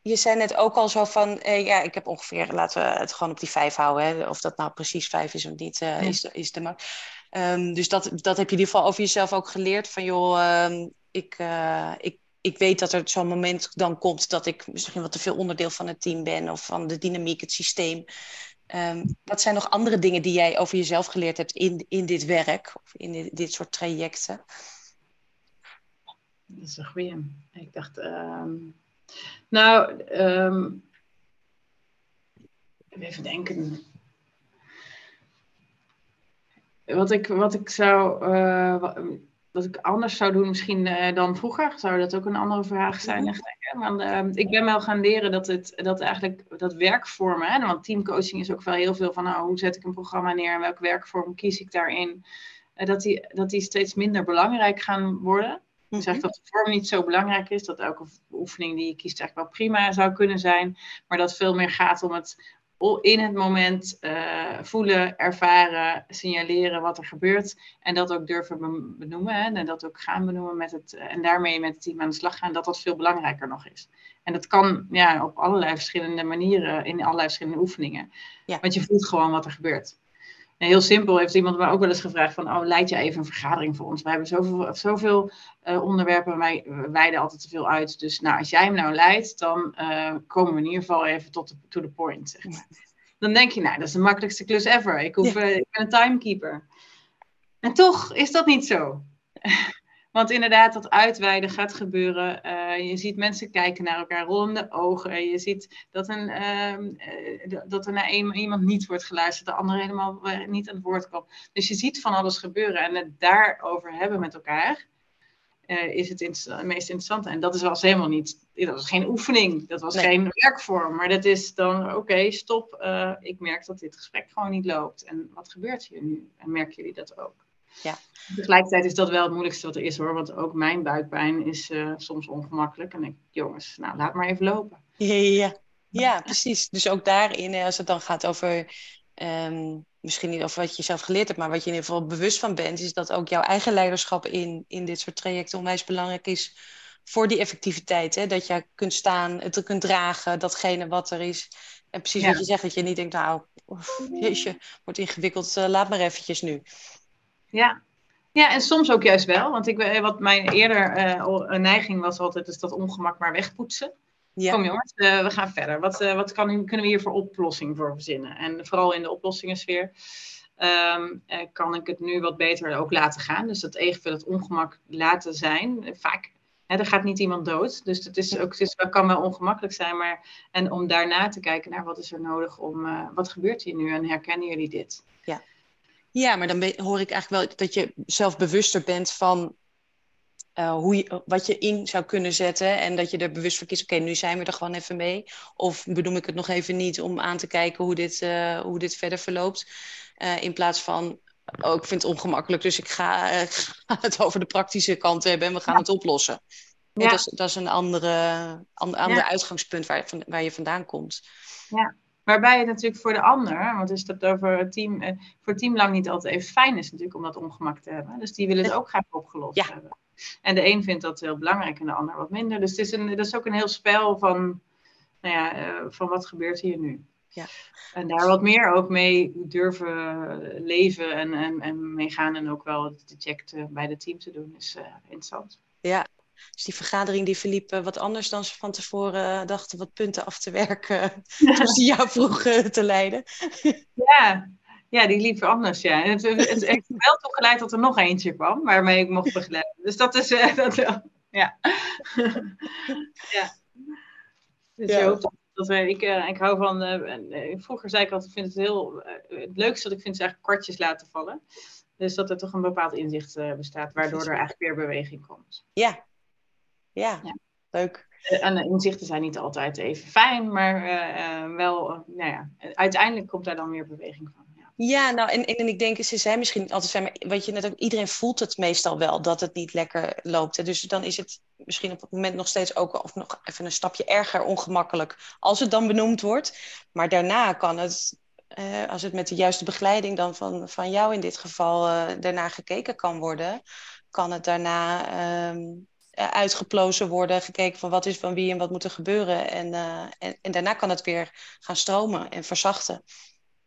je zei net ook al zo van, eh, ja, ik heb ongeveer, laten we het gewoon op die vijf houden. Hè? Of dat nou precies vijf is of niet, uh, ja. is, de, is de maar. Um, dus dat, dat heb je in ieder geval over jezelf ook geleerd. Van joh, um, ik, uh, ik, ik weet dat er zo'n moment dan komt dat ik misschien wat te veel onderdeel van het team ben of van de dynamiek, het systeem. Um, wat zijn nog andere dingen die jij over jezelf geleerd hebt in, in dit werk of in dit, dit soort trajecten? Dat is een goeie. Ik dacht, um, nou, um, even denken. Wat ik, wat ik zou, uh, wat, wat, ik anders zou doen misschien uh, dan vroeger, zou dat ook een andere vraag zijn? Mm -hmm. Want, uh, ik ben wel gaan leren dat het dat eigenlijk dat werkvormen, hè, want teamcoaching is ook wel heel veel van nou, hoe zet ik een programma neer en welke werkvorm kies ik daarin. Uh, dat, die, dat die steeds minder belangrijk gaan worden. Ik zeg mhm. dat de vorm niet zo belangrijk is, dat elke oefening die je kiest eigenlijk wel prima zou kunnen zijn, maar dat veel meer gaat om het in het moment uh, voelen, ervaren, signaleren wat er gebeurt. En dat ook durven benoemen. Hè, en dat ook gaan benoemen met het. Eh, en daarmee met het team aan de slag gaan, dat dat veel belangrijker nog is. En dat kan ja, op allerlei verschillende manieren, in allerlei verschillende oefeningen. Ja. Want je voelt gewoon wat er gebeurt heel simpel heeft iemand me ook wel eens gevraagd van, oh, leid je even een vergadering voor ons? We hebben zoveel, zoveel uh, onderwerpen, wij wijden altijd te veel uit. Dus nou, als jij hem nou leidt, dan uh, komen we in ieder geval even tot de to the point, zeg maar. Dan denk je, nou, dat is de makkelijkste klus ever. Ik, hoef, uh, ik ben een timekeeper. En toch is dat niet zo. Want inderdaad, dat uitweiden gaat gebeuren. Uh, je ziet mensen kijken naar elkaar, rollende ogen. Je ziet dat, een, uh, dat er naar een, iemand niet wordt geluisterd, de andere helemaal eh, niet aan het woord komt. Dus je ziet van alles gebeuren. En het daarover hebben met elkaar uh, is het, het, meest interessante. En dat is was helemaal niet, dat was geen oefening, dat was geen werkvorm. Maar dat is dan, oké, stop. ik merk dat dit gesprek gewoon niet loopt. En wat gebeurt hier nu? En merken jullie dat ook? Ja. Tegelijkertijd is dat wel het moeilijkste wat er is hoor. Want ook mijn buikpijn is uh, soms ongemakkelijk. En ik, jongens, nou laat maar even lopen. Ja, ja, ja. precies. Dus ook daarin, als het dan gaat over. Um, misschien niet over wat je zelf geleerd hebt, maar wat je in ieder geval bewust van bent, is dat ook jouw eigen leiderschap in, in dit soort trajecten onwijs belangrijk is voor die effectiviteit. Hè? Dat je kunt staan, het kunt dragen, datgene wat er is. En precies wat je zegt, dat je niet denkt, nou, jeetje, wordt ingewikkeld, uh, laat maar eventjes nu. Ja. ja, en soms ook juist wel. Want ik, eh, wat mijn eerder uh, neiging was altijd, is dat ongemak maar wegpoetsen. Ja. Kom jongens, uh, we gaan verder. Wat, uh, wat kan, kunnen we hier voor oplossing voor verzinnen? En vooral in de oplossingensfeer um, kan ik het nu wat beter ook laten gaan. Dus dat even het ongemak laten zijn. Vaak, hè, er gaat niet iemand dood. Dus het, is ook, het is, kan wel ongemakkelijk zijn. Maar, en om daarna te kijken naar wat is er nodig om, wat gebeurt hier nu en herkennen jullie dit? Ja. Ja, maar dan hoor ik eigenlijk wel dat je zelf bewuster bent van uh, hoe je, wat je in zou kunnen zetten. En dat je er bewust voor kiest, oké, nu zijn we er gewoon even mee. Of bedoel ik het nog even niet om aan te kijken hoe dit, uh, hoe dit verder verloopt. Uh, in plaats van, oh, ik vind het ongemakkelijk, dus ik ga, ga het over de praktische kant hebben en we gaan het oplossen. Ja. Dat, is, dat is een andere, ander, ja. uitgangspunt waar, waar je vandaan komt. Ja. Waarbij het natuurlijk voor de ander, want is dat over het team, eh, voor het team lang niet altijd even fijn is natuurlijk om dat ongemak te hebben. Dus die willen het ook graag opgelost hebben. En de een vindt dat heel belangrijk en de ander wat minder. Dus het is, een, dat is ook een heel spel van, nou ja, uh, van wat gebeurt hier nu. Ja. En daar wat meer ook mee durven leven en, en, en meegaan en ook wel de check te, bij het team te doen is uh, interessant. Ja, dus die vergadering die verliep wat anders dan ze van tevoren dachten wat punten af te werken toen ze jou vroegen te leiden. Ja, ja, die liep anders, ja. Het, het, heeft wel toch geleid dat er nog eentje kwam, waarmee ik mocht begeleiden. Dus dat is, uh, dat, ja. ja. Dus ja. je hoopt dat we, ik, ik hou van, uh, vroeger zei ik altijd, ik vind het heel, het leukste dat ik vind is eigenlijk kwartjes laten vallen. Dus dat er toch een bepaald inzicht bestaat, waardoor er eigenlijk weer beweging komt. Ja, ja, leuk. Eh, en de inzichten zijn niet altijd even fijn, maar uh, uh, wel, nou ja, uiteindelijk komt daar dan meer beweging van. Ja, ja nou, en, en ik denk, ze zijn misschien niet altijd fijn, maar wat je net ook, iedereen voelt het meestal wel dat het niet lekker loopt. Hè? Dus dan is het misschien op het moment nog steeds ook of nog even een stapje erger ongemakkelijk als het dan benoemd wordt. Maar daarna kan het, als het met de juiste begeleiding dan van, van jou in dit geval daarna gekeken kan worden, kan het daarna. Ehm, eh, uitgeplozen worden, gekeken van wat is van wie en wat moet er gebeuren. En, uh, en, en, daarna kan het weer gaan stromen en verzachten.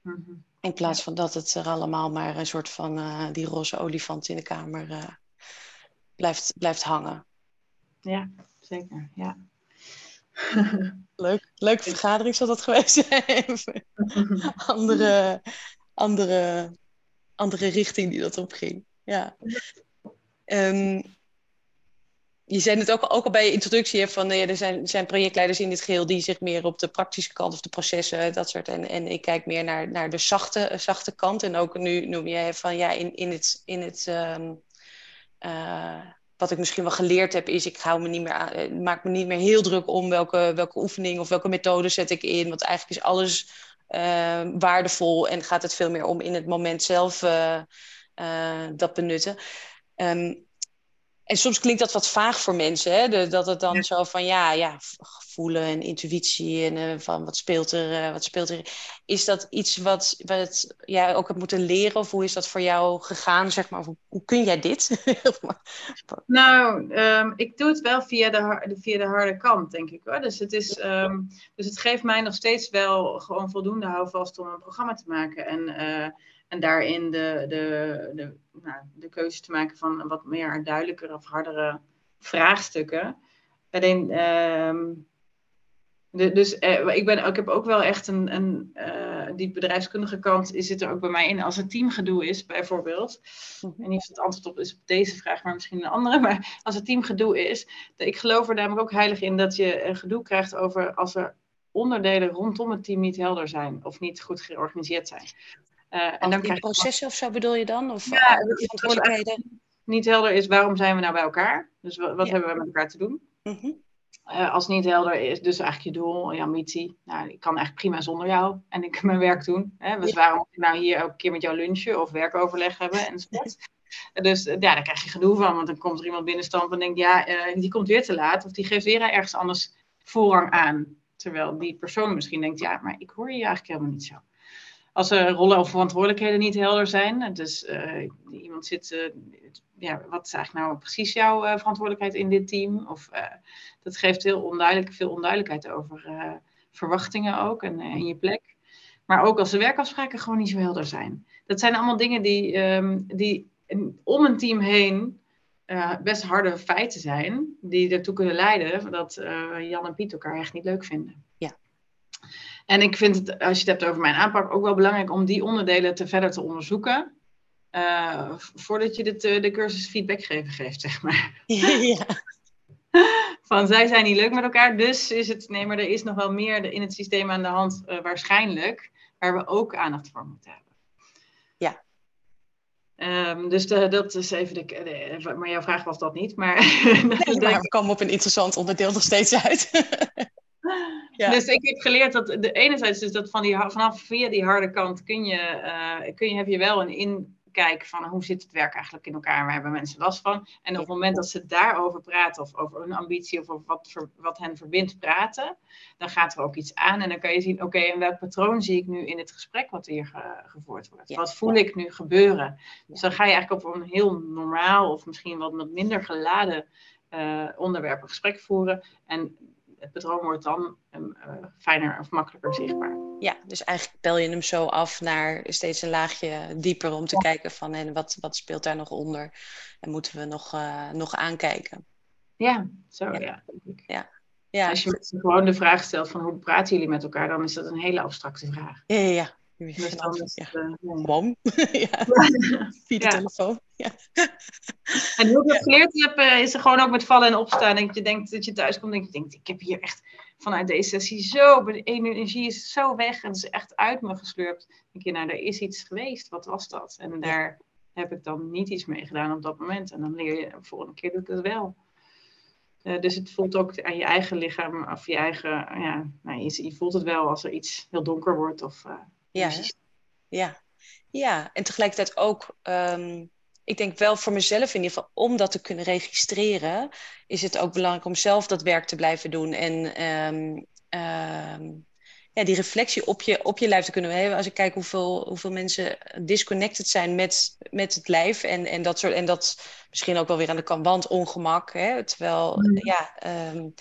Mm -hmm. In plaats van dat het er allemaal maar een soort van uh, die roze olifant in de kamer blijft, blijft hangen. Ja, zeker. Ja. Leuk. Leuke vergadering zal dat geweest zijn. andere, andere, andere richting die dat op ging. Ja. Um, je zei het ook, ook al bij je introductie van nee, er zijn, zijn projectleiders in dit geheel die zich meer op de praktische kant of de processen, dat soort. En, en ik kijk meer naar, naar de zachte, zachte kant. En ook nu noem je van ja, in, in het, in het uh, wat ik misschien wel geleerd heb, is ik hou me niet meer aan, maak me niet meer heel druk om welke, welke oefening of welke methode zet ik in. Want eigenlijk is alles waardevol en gaat het veel meer om in het moment zelf dat benutten. Um, en soms klinkt dat wat vaag voor mensen, hè? dat het dan zo van ja, ja, voelen en intuïtie en uh, van wat speelt er, uh, wat speelt er. Is dat iets wat, wat jij ook hebt moeten leren of hoe is dat voor jou gegaan, zeg maar? Hoe, hoe kun jij dit? nou, um, ik doe het wel via de, via de harde kant, denk ik hoor. Dus het, is, um, dus het geeft mij nog steeds wel gewoon voldoende houvast om een programma te maken en... Uh, en daarin de, de, de, nou, de keuze te maken van wat meer duidelijkere of hardere vraagstukken. Alleen, um, de, dus eh, ik, ben, ik heb ook wel echt een, een uh, die bedrijfskundige kant zit er ook bij mij in. Als er teamgedoe is, bijvoorbeeld. Mhm. En niet of het antwoord op is op deze vraag, maar misschien een andere. Maar als er teamgedoe is, ik geloof er namelijk ook heilig in dat je een gedoe krijgt over als er onderdelen rondom het team niet helder zijn of niet goed georganiseerd zijn. Uh, en dan krijg processen of zo bedoel je dan? Of ja, verantwoordelijkheden? Niet helder is waarom zijn we nou bij elkaar? Dus wat, wat hebben we met elkaar te doen? Mm als niet helder is, dus eigenlijk je doel, je ambitie. Nou, ik kan eigenlijk prima zonder jou en ik kan mijn werk doen. Hè? Dus waarom moet ik nou hier elke keer met jou lunchen of werkoverleg hebben enzovoort. Dus ja, daar krijg je gedoe van, want dan komt er iemand binnenstampen en denkt, ja, uh, die komt weer te laat. Of die geeft weer ergens anders voorrang aan. Terwijl die persoon misschien denkt, ja, maar ik hoor je eigenlijk helemaal niet zo als er rollen of verantwoordelijkheden niet helder zijn. Dus uh, iemand zit, uh, ja, wat is eigenlijk nou precies jouw verantwoordelijkheid in dit team? Of dat geeft heel onduidelijk, veel onduidelijkheid over verwachtingen ook en in je plek. Maar ook als de werkafspraken gewoon niet zo helder zijn. Dat zijn allemaal dingen die, um, die om een team heen best harde feiten zijn. Die ertoe kunnen leiden dat Jan en Piet elkaar echt niet leuk vinden. Ja. En ik vind het, als je het hebt over mijn aanpak, ook wel belangrijk om die onderdelen te verder te onderzoeken. Uh, voordat je de, de cursus feedback geven geeft, zeg maar. Ja. Van zij zijn niet leuk met elkaar, dus is het, nee, maar er is nog wel meer in het systeem aan de hand, uh, waarschijnlijk, waar we ook aandacht voor moeten hebben. Ja. Um, dus de, dat is even de, de, Maar jouw vraag was dat niet. Maar, nee, maar we komen op een interessant onderdeel nog steeds uit. Dus ik heb geleerd dat de enerzijds dus dat van die, vanaf via die harde kant kun je, uh, kun je, heb je wel een inkijk van hoe zit het werk eigenlijk in elkaar en waar hebben mensen last van. En op het moment dat ze daarover praten of over hun ambitie of over wat, ver, wat hen verbindt praten, dan gaat er ook iets aan en dan kan je zien, oké, okay, en welk patroon zie ik nu in het gesprek wat hier ge, gevoerd wordt? Wat voel ik nu gebeuren? Dus dan ga je eigenlijk op een heel normaal of misschien wat, wat minder geladen uh, onderwerp een gesprek voeren. En het patroon wordt dan um, uh, fijner of makkelijker zichtbaar. Ja, dus eigenlijk bel je hem zo af naar steeds een laagje dieper om te kijken van en wat, wat speelt daar nog onder en moeten we nog, uh, nog aankijken. Ja, zo ja. ja, ja. ja. Als je mensen gewoon de vraag stelt van hoe praten jullie met elkaar, dan is dat een hele abstracte vraag. Ja, ja, ja. Dus is ja. Uh, ja. Via de telefoon. Ja. En hoe ik dat geleerd heb, uh, is er gewoon ook met vallen en opstaan. En je denkt dat je thuis komt en je denkt, ik heb hier echt vanuit deze sessie zo, de energie is zo weg en het is echt uit me gesleurd. Dan denk je, nou, er is iets geweest. Wat was dat? En daar heb ik dan niet iets mee gedaan op dat moment. En dan leer je, de volgende keer doe ik het wel. Uh, dus het voelt ook aan je eigen lichaam, of je eigen, ja, nou, je, je, voelt het wel als er iets heel donker wordt of uh, ja, ja, ja. En tegelijkertijd ook, um, ik denk wel voor mezelf in ieder geval, om dat te kunnen registreren, is het ook belangrijk om zelf dat werk te blijven doen. En um, um, ja, die reflectie op je, op je lijf te kunnen hebben. Als ik kijk hoeveel, hoeveel mensen disconnected zijn met, met het lijf. En, en, dat soort, en dat misschien ook wel weer aan de kant, want ongemak. Hè? Terwijl, mm. ja, um,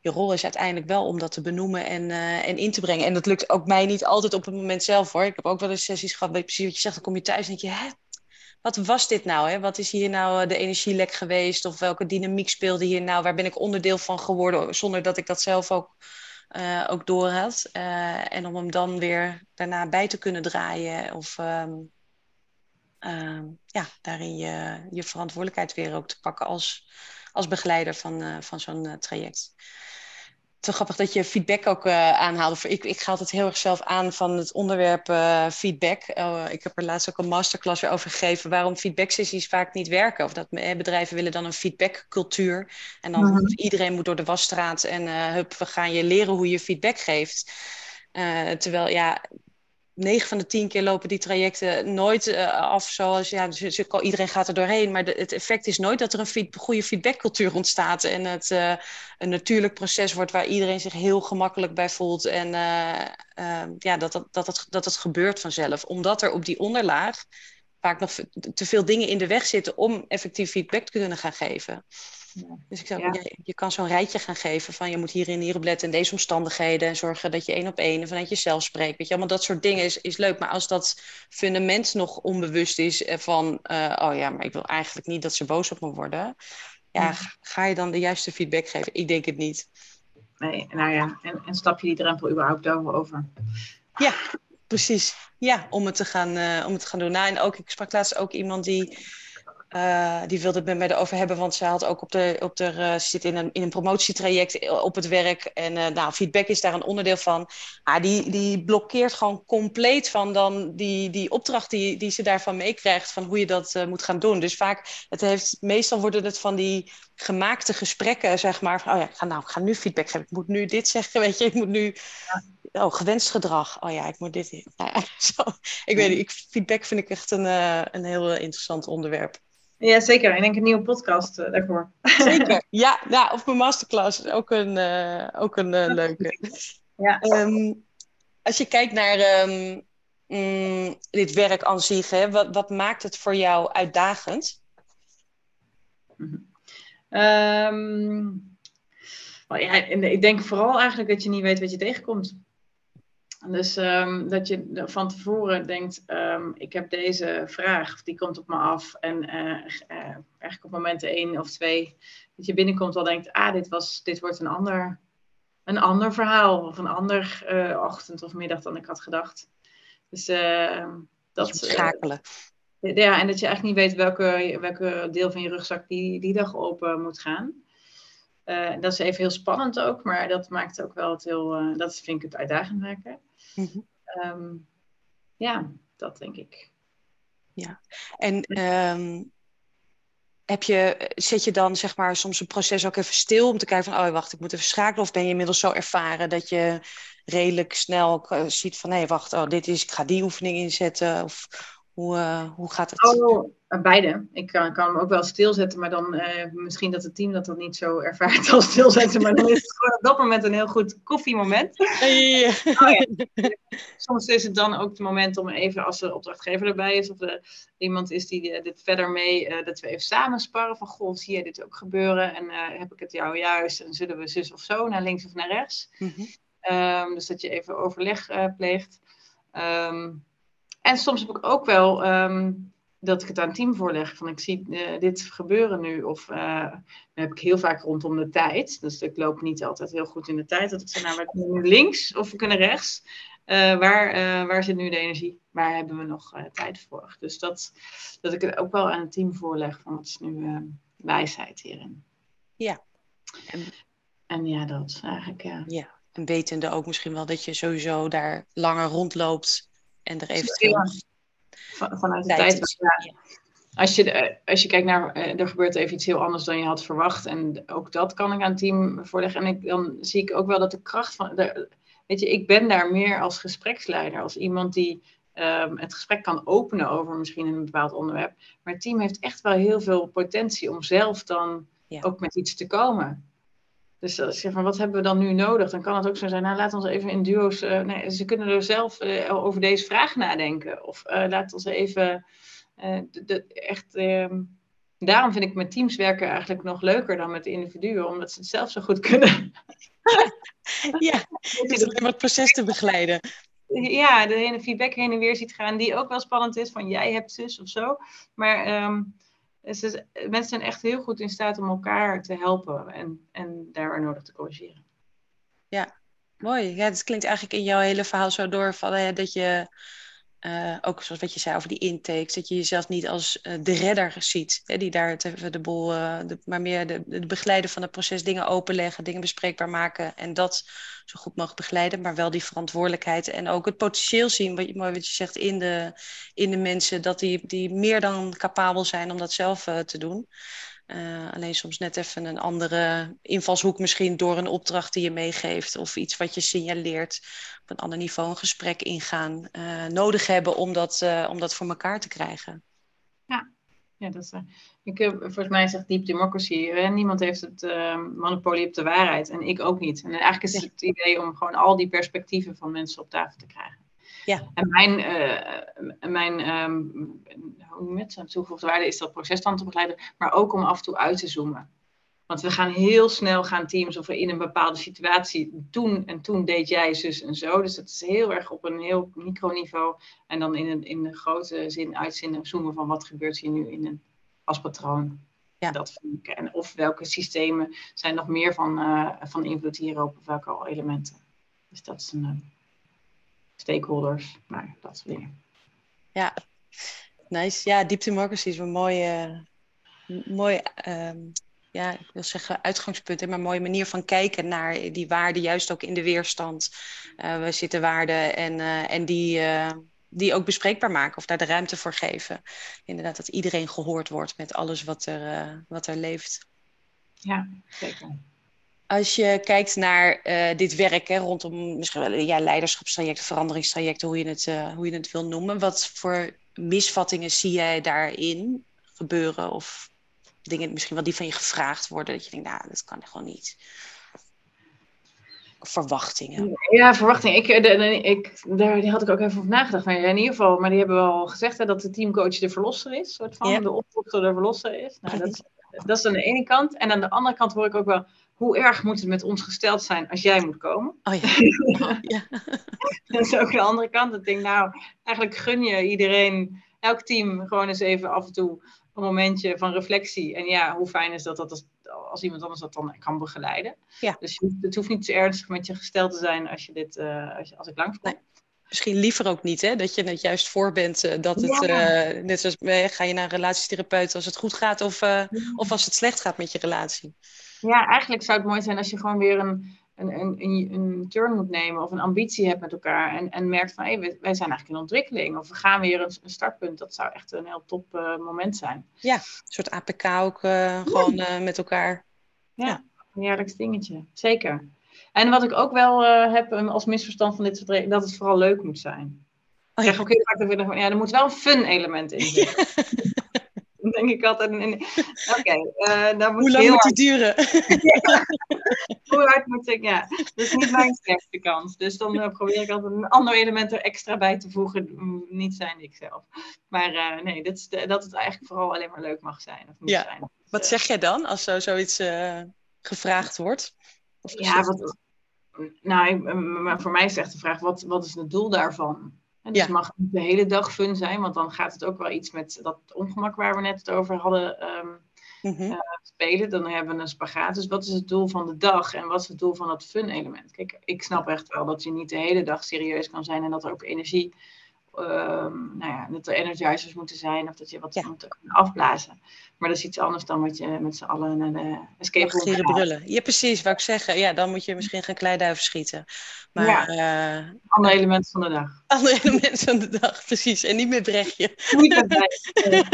je rol is uiteindelijk wel om dat te benoemen en, uh, en in te brengen. En dat lukt ook mij niet altijd op het moment zelf hoor. Ik heb ook wel eens sessies gehad, weet precies wat je zegt, dan kom je thuis en denk je, hè, wat was dit nou? Hè? Wat is hier nou eh, de energielek geweest? Of welke dynamiek speelde hier nou? Waar ben ik onderdeel van geworden zonder dat ik dat zelf ook, uh, ook door had? En om hem dan weer daarna bij te kunnen draaien of um, um, ja, daarin je, je verantwoordelijkheid weer ook te pakken als, als begeleider van, van zo'n traject. Te grappig dat je feedback ook uh, aanhaalde. Ik, ik ga altijd heel erg zelf aan van het onderwerp uh, feedback. Uh, ik heb er laatst ook een masterclass weer over gegeven waarom feedback-sessies vaak niet werken. Of dat bedrijven willen dan een feedbackcultuur. En dan mm iedereen moet door de wasstraat en hup, we gaan je leren hoe je feedback geeft. terwijl ja, 9 van de 10 keer lopen die trajecten nooit uh, af zoals ja, iedereen gaat er doorheen. Maar het effect is nooit dat er een goede feedbackcultuur ontstaat en het uh, een natuurlijk proces wordt waar iedereen zich heel gemakkelijk bij voelt. En uh, ja, dat, dat, dat, het, dat het gebeurt vanzelf. Omdat er op die onderlaag vaak nog te veel dingen in de weg zitten om effectief feedback te kunnen gaan geven. Dus ik zou, ja. je, je, kan zo'n rijtje gaan geven van je moet hierin en hierop letten in deze omstandigheden en zorgen dat je één op één vanuit jezelf spreekt. Weet je, allemaal dat soort dingen is, is leuk. Maar als dat fundament nog onbewust is eh, van, uh, oh ja, maar ik wil eigenlijk niet dat ze boos op me worden. Ja, ga je dan de juiste feedback geven? Ik denk het niet. Nee, nou ja, en, en stap je die drempel überhaupt over? Ja, precies. Ja, om het te gaan, uh, om het te gaan doen. Nou, en ook, ik sprak laatst ook iemand die uh, die wilde het met mij erover hebben, want ze had ook op de, op de, uh, zit in een, in een promotietraject op het werk. En nou, feedback is daar een onderdeel van. Maar die, die blokkeert gewoon compleet van dan die, die opdracht die, die ze daarvan meekrijgt, van hoe je dat moet gaan doen. Dus vaak, het heeft, meestal worden het van die gemaakte gesprekken, zeg maar. Van, oh ja, ik ga, nou, ik ga nu feedback geven. Ik moet nu dit zeggen, weet je. Ik moet nu... Oh, gewenst gedrag. Oh ja, ik moet dit... Nou ja, zo. Ik weet niet, ik, feedback vind ik echt een, een heel interessant onderwerp. Ja, zeker. Ik denk een nieuwe podcast uh, daarvoor. Zeker. Ja, ja, of mijn masterclass is ook een, uh, ook een uh, leuke. Ja. Um, als je kijkt naar um, mm, dit werk aan zich, hè, wat, wat maakt het voor jou uitdagend? Um, ja, ik denk vooral eigenlijk dat je niet weet wat je tegenkomt. Dus um, dat je van tevoren denkt, um, ik heb deze vraag, die komt op me af. En uh, uh, eigenlijk op momenten één of twee, dat je binnenkomt al denkt, ah, dit, was, dit wordt een ander, een ander verhaal. Of een ander uh, ochtend of middag dan ik had gedacht. Dus ehm, dat... Schakelen. Ja, en dat je eigenlijk niet weet welke, welke deel van je rugzak die, die dag open moet gaan. dat is even heel spannend ook, maar dat maakt ook wel het heel, dat vind ik het uitdagend maken. Mhm. Ehm, ja, dat denk ik. Ja, en ehm, heb je, zet je dan zeg maar soms een proces ook even stil om te kijken van, oh wacht, ik moet even schakelen? Of ben je inmiddels zo ervaren dat je redelijk snel ziet van, nee wacht, oh dit is, ik ga die oefening inzetten? Of hoe, uh, hoe gaat het? Oh, eh, beide. Ik kan, kan hem ook wel stilzetten, maar dan uh, misschien dat het team dat dan niet zo ervaart als stilzetten. Maar dan is het gewoon op dat moment een heel goed koffiemoment. Ja. Oh, ja. Soms is het dan ook het moment om even, als de opdrachtgever erbij is, of er iemand is die dit verder mee, uh, dat we even samen sparren van, goh, zie je dit ook gebeuren? En heb ik het jou juist? En zullen we zus of zo, naar links of naar rechts? Mm -hmm. um, dus dat je even overleg pleegt. Um, en soms heb ik ook wel um, dat ik het aan het team voorleg. Van ik zie uh, dit gebeuren nu. Of uh, dan heb ik heel vaak rondom de tijd. Dus ik loop niet altijd heel goed in de tijd. Dat ik zeg, nou, we kunnen nu links of we kunnen rechts. Uh, waar, waar zit nu de energie? Waar hebben we nog tijd voor? Dus dat, dat ik het ook wel aan het team voorleg. Van wat is nu wijsheid hierin? Ja. En, en ja, dat eigenlijk, ja. Ja, en wetende ook misschien wel dat je sowieso daar langer rondloopt en er eventueel... Van, vanuit de tijd. ja. Als je, als je kijkt naar, eh, er gebeurt even iets heel anders dan je had verwacht. En ook dat kan ik aan het team voorleggen. En ik, dan zie ik ook wel dat de kracht van. De, weet je, ik ben daar meer als gespreksleider. Als iemand die um, het gesprek kan openen over misschien een bepaald onderwerp. Maar het team heeft echt wel heel veel potentie om zelf dan ook met iets te komen. Dus als je zegt van wat hebben we dan nu nodig, dan kan het ook zo zijn, nou laat ons even in duo's, uh, nee, ze kunnen er zelf uh, over deze vraag nadenken. Of uh, laat ons even de, de, echt. Ehm, daarom vind ik met teams werken eigenlijk nog leuker dan met individuen, omdat ze het zelf zo goed kunnen. ja, het is alleen maar het proces te begeleiden. Ja, de ene feedback heen en weer ziet gaan, die ook wel spannend is, van jij hebt zus of zo. Maar um, dus mensen zijn echt heel goed in staat om elkaar te helpen en, en daar nodig te corrigeren. Ja, mooi. Ja, het klinkt eigenlijk in jouw hele verhaal zo door van, dat je uh, ook zoals wat je zei over die intakes, dat je jezelf niet als uh, de redder ziet, hè, die daar te, de boel, de, maar meer de, de begeleider van het proces, dingen openleggen, dingen bespreekbaar maken en dat zo goed mogelijk begeleiden, maar wel die verantwoordelijkheid en ook het potentieel zien, wat je, wat je zegt, in de, in de mensen, dat die, die meer dan capabel zijn om dat zelf te doen. Uh, alleen soms net even een andere invalshoek, misschien door een opdracht die je meegeeft of iets wat je signaleert op een ander niveau een gesprek ingaan, uh, nodig hebben om dat, uh, om dat voor elkaar te krijgen. Ja, ja dat is. Ik, volgens mij zegt Deep Democracy: niemand heeft het monopolie op de waarheid en ik ook niet. En eigenlijk is het idee om gewoon al die perspectieven van mensen op tafel te krijgen. Ja. En mijn, uh, mijn um, hoe noem je het, toegevoegde waarde is dat proces dan te begeleiden, maar ook om af en toe uit te zoomen. Want we gaan heel snel gaan teams of in een bepaalde situatie toen en toen deed jij zus en zo. Dus dat is heel erg op een heel microniveau. En dan in, een, in de grote zin uitzinnen, zoomen van wat gebeurt hier nu in een, als patroon. Ja. Dat vind ik. En of welke systemen zijn nog meer van, uh, van invloed hierop, of welke elementen. Dus dat is een, uh, stakeholders, maar dat soort dingen. Ja, nice. Ja, Deep Democracy is een mooie, mooi, um, ja, ik wil zeggen uitgangspunt, maar een mooie manier van kijken naar die waarden, juist ook in de weerstand. Uh, we zitten waarden en, uh, en die, uh, die ook bespreekbaar maken of daar de ruimte voor geven. Inderdaad, dat iedereen gehoord wordt met alles wat er, wat er leeft. Ja, zeker. Als je kijkt naar uh, dit werk hè, rondom misschien wel ja, leiderschapstrajecten, veranderingstrajecten, hoe je, het, uh, hoe je het wil noemen, wat voor misvattingen zie jij daarin gebeuren? Of dingen misschien wel die van je gevraagd worden, dat je denkt, nou, dat kan gewoon niet. Verwachtingen. Ja, verwachtingen. Ik, de, de, ik, daar die had ik ook even over nagedacht. Maar in ieder geval, maar die hebben wel gezegd hè, dat de teamcoach de verlosser is, soort van, ja. de opvolger de verlosser is. Nou, dat, dat is aan de ene kant. En aan de andere kant hoor ik ook wel hoe erg moet het met ons gesteld zijn als jij moet komen? Oh ja. Oh, ja. dat is ook de andere kant. Ik denk, nou, eigenlijk gun je iedereen, elk team, gewoon eens even af en toe een momentje van reflectie. En ja, hoe fijn is dat, dat als, als iemand anders dat dan kan begeleiden. Ja. Dus het hoeft niet te ernstig met je gesteld te zijn als, je dit, uh, als, je, als ik langskom. Nee misschien liever ook niet, hè? Dat je het juist voor bent uh, dat het, ja. uh, net zoals ga je naar een relatietherapeut als het goed gaat of, uh, ja. of als het slecht gaat met je relatie. Ja, eigenlijk zou het mooi zijn als je gewoon weer een, een, een, een, turn moet nemen of een ambitie hebt met elkaar en, en merkt van hé, hey, wij, zijn eigenlijk in ontwikkeling of we gaan weer een, een startpunt. Dat zou echt een heel top moment zijn. Ja, een soort APK ook gewoon met elkaar. Ja, ja, een jaarlijks dingetje, zeker. En wat ik ook wel heb als misverstand van dit soort dat het vooral leuk moet zijn. Oh, ja. Ik zeg ook heel vaak ja, er moet wel een fun element in zitten. Dan denk ik altijd, oké, okay, uh, eh, Hoe lang moet die duren? Hoe hard moet ik, ja. Dat is niet mijn sterkste kans. Dus dan uh, probeer ik altijd een ander element er extra bij te voegen. Niet zijn ik zelf. Maar uh, nee, dat, is de, dat het eigenlijk vooral alleen maar leuk mag zijn. Of moet ja. zijn. Wat zeg jij dan als zo, zoiets gevraagd wordt? ja, wat, nou, maar voor mij is echt de vraag, wat, wat is het doel daarvan? En dus ja. mag niet de hele dag fun zijn, want dan gaat het ook wel iets met dat ongemak waar we net het over hadden um, mm-hmm. uh, spelen. Dan hebben we een spagaat. Dus wat is het doel van de dag en wat is het doel van dat fun element? Kijk, ik snap echt wel dat je niet de hele dag serieus kan zijn en dat er ook energie um, nou ja, dat er energizers moeten zijn of dat je wat ja. moet afblazen. Maar dat is iets anders dan wat je met z'n allen naar de escape room gaat. brullen. Ja, precies, wat ik zeggen. Ja, dan moet je misschien gaan kleiduiven schieten. Maar, ja, uh, andere elementen van de dag. Andere elementen van de dag, precies. En niet met brechtje. Niet met brechtje.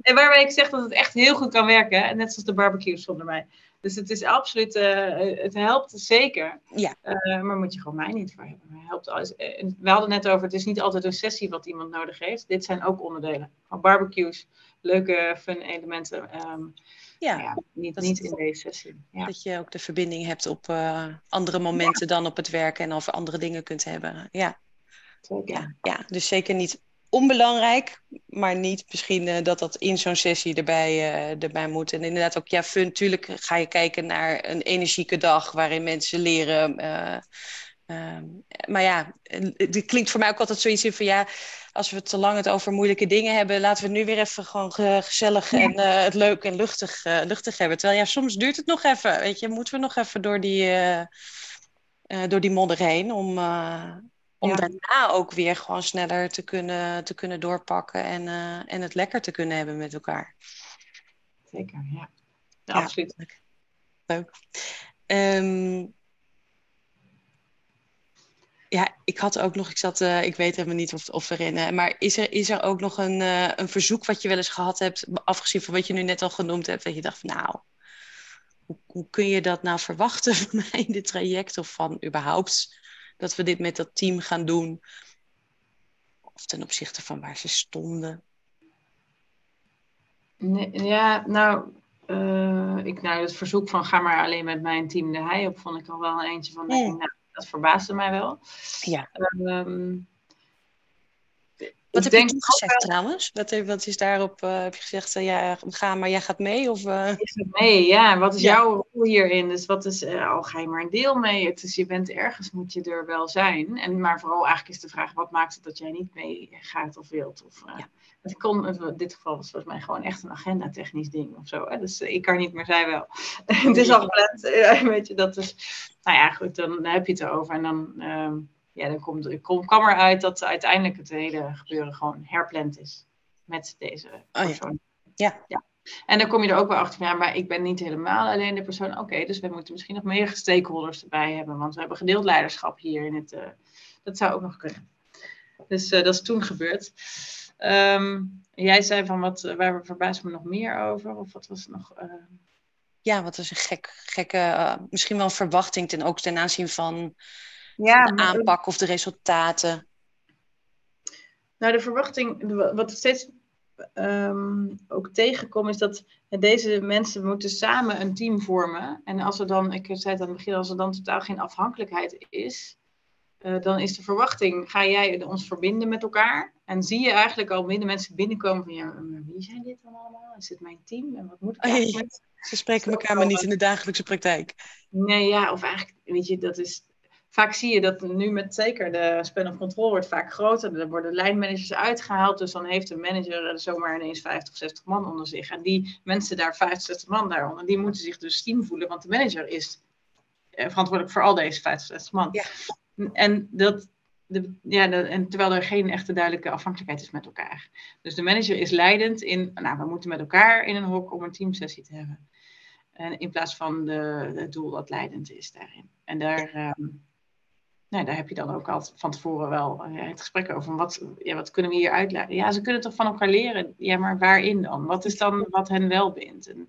en waarbij ik zeg dat het echt heel goed kan werken, net zoals de barbecues zonder mij. Dus het is absoluut, uh, het helpt zeker. Ja. Uh, maar moet je gewoon mij niet voor hebben. Het helpt alles. We hadden net over, het is niet altijd een sessie wat iemand nodig heeft. Dit zijn ook onderdelen van barbecues, leuke fun elementen. Um, ja, ja, niet, niet in deze sessie. Ja. Dat je ook de verbinding hebt op uh, andere momenten dan op het werk en over andere dingen kunt hebben. Ja. Ja, ja, dus zeker niet onbelangrijk, maar niet misschien uh, dat dat in zo'n sessie erbij, uh, erbij moet. En inderdaad ook, ja, fun, natuurlijk ga je kijken naar een energieke dag waarin mensen leren. Uh, maar ja, het klinkt voor mij ook altijd zoiets in van ja, als we te lang het over moeilijke dingen hebben, laten we nu weer even gewoon gezellig ja. en het leuk en luchtig, luchtig hebben. Terwijl ja, soms duurt het nog even, weet je, moeten we nog even door die, door die modder heen om Om daarna ook weer gewoon sneller te kunnen, te kunnen doorpakken en, en het lekker te kunnen hebben met elkaar. Zeker, ja. ja, absoluut. Leuk. Um, ja, ik had ook nog, ik zat, uh, ik weet helemaal niet of, of erin, uh, maar is er, is er ook nog een, uh, een verzoek wat je wel eens gehad hebt, afgezien van wat je nu net al genoemd hebt, dat je dacht van nou, hoe, hoe kun je dat nou verwachten van mij in dit traject of van überhaupt dat we dit met dat team gaan doen? Of ten opzichte van waar ze stonden? Nee, ja, nou, ik, nou, het verzoek van ga maar alleen met mijn team de hei op, vond ik al wel een eentje van, nee. nou, dat verbaasde mij wel. Ja. Um, wat heb je toen gezegd trouwens? Wat, wat, is daarop, uh, heb je gezegd, uh, ja, ga maar, jij gaat mee? Of, uh... Ik ga mee, ja. Wat is ja. jouw rol hierin? Dus wat is, al ga je maar een deel mee. Dus je bent ergens, moet je er wel zijn. En, maar vooral eigenlijk is de vraag, wat maakt het dat jij niet mee gaat of wilt? Of, ja. Het kon, in dit geval was volgens mij gewoon echt een agenda-technisch ding of zo. Hè? Dus ik kan niet, maar zij wel. het is al gepland, weet je, dat is... Nou ja, goed, dan, heb je het erover en dan... Ehm, ja, dan komt, het kwam eruit dat uiteindelijk het hele gebeuren gewoon herpland is met deze persoon. Oh, ja. ja. En dan kom je er ook wel achter van, ja, maar ik ben niet helemaal alleen de persoon. Oké, dus we moeten misschien nog meer stakeholders erbij hebben, want we hebben gedeeld leiderschap hier in het. Uh, dat zou ook nog kunnen. Dus uh, dat is toen gebeurd. Um, jij zei van, wat, waar verbaasd me nog meer over? Of wat was nog? Uh... Ja, wat was een gek, gekke, misschien wel een verwachting ten, ook ten aanzien van ja, de aanpak of de resultaten? Nou, de verwachting, wat ik steeds um, ook tegenkom, is dat deze mensen moeten samen een team vormen. En als er dan, ik zei het aan het begin, als er dan totaal geen afhankelijkheid is, uh, dan is de verwachting, ga jij ons verbinden met elkaar? En zie je eigenlijk al minder mensen binnenkomen van, ja, wie zijn dit dan allemaal? Is dit mijn team? En wat moet ik eigenlijk met? Ze spreken elkaar maar niet in de dagelijkse praktijk. Nee, ja, of eigenlijk, weet je, dat is vaak zie je dat nu met zeker de span of control wordt vaak groter. Er worden lijnmanagers uitgehaald. Dus dan heeft de manager zomaar ineens 50, 60 man onder zich. En die mensen daar, 50, 60 man daaronder, die moeten zich dus team voelen. Want de manager is eh, verantwoordelijk voor al deze 50, 60 man. Ja. En dat, de, ja, en terwijl er geen echte duidelijke afhankelijkheid is met elkaar. Dus de manager is leidend in, nou, we moeten met elkaar in een hok om een teamsessie te hebben. En in plaats van de, het doel dat leidend is daarin. En daar, ehm, nou, daar heb je dan ook al van tevoren wel uh, het gesprek over. Wat, ja, wat kunnen we hier uitleiden? Ja, ze kunnen toch van elkaar leren. Ja, maar waarin dan? Wat is dan wat hen wel bindt? En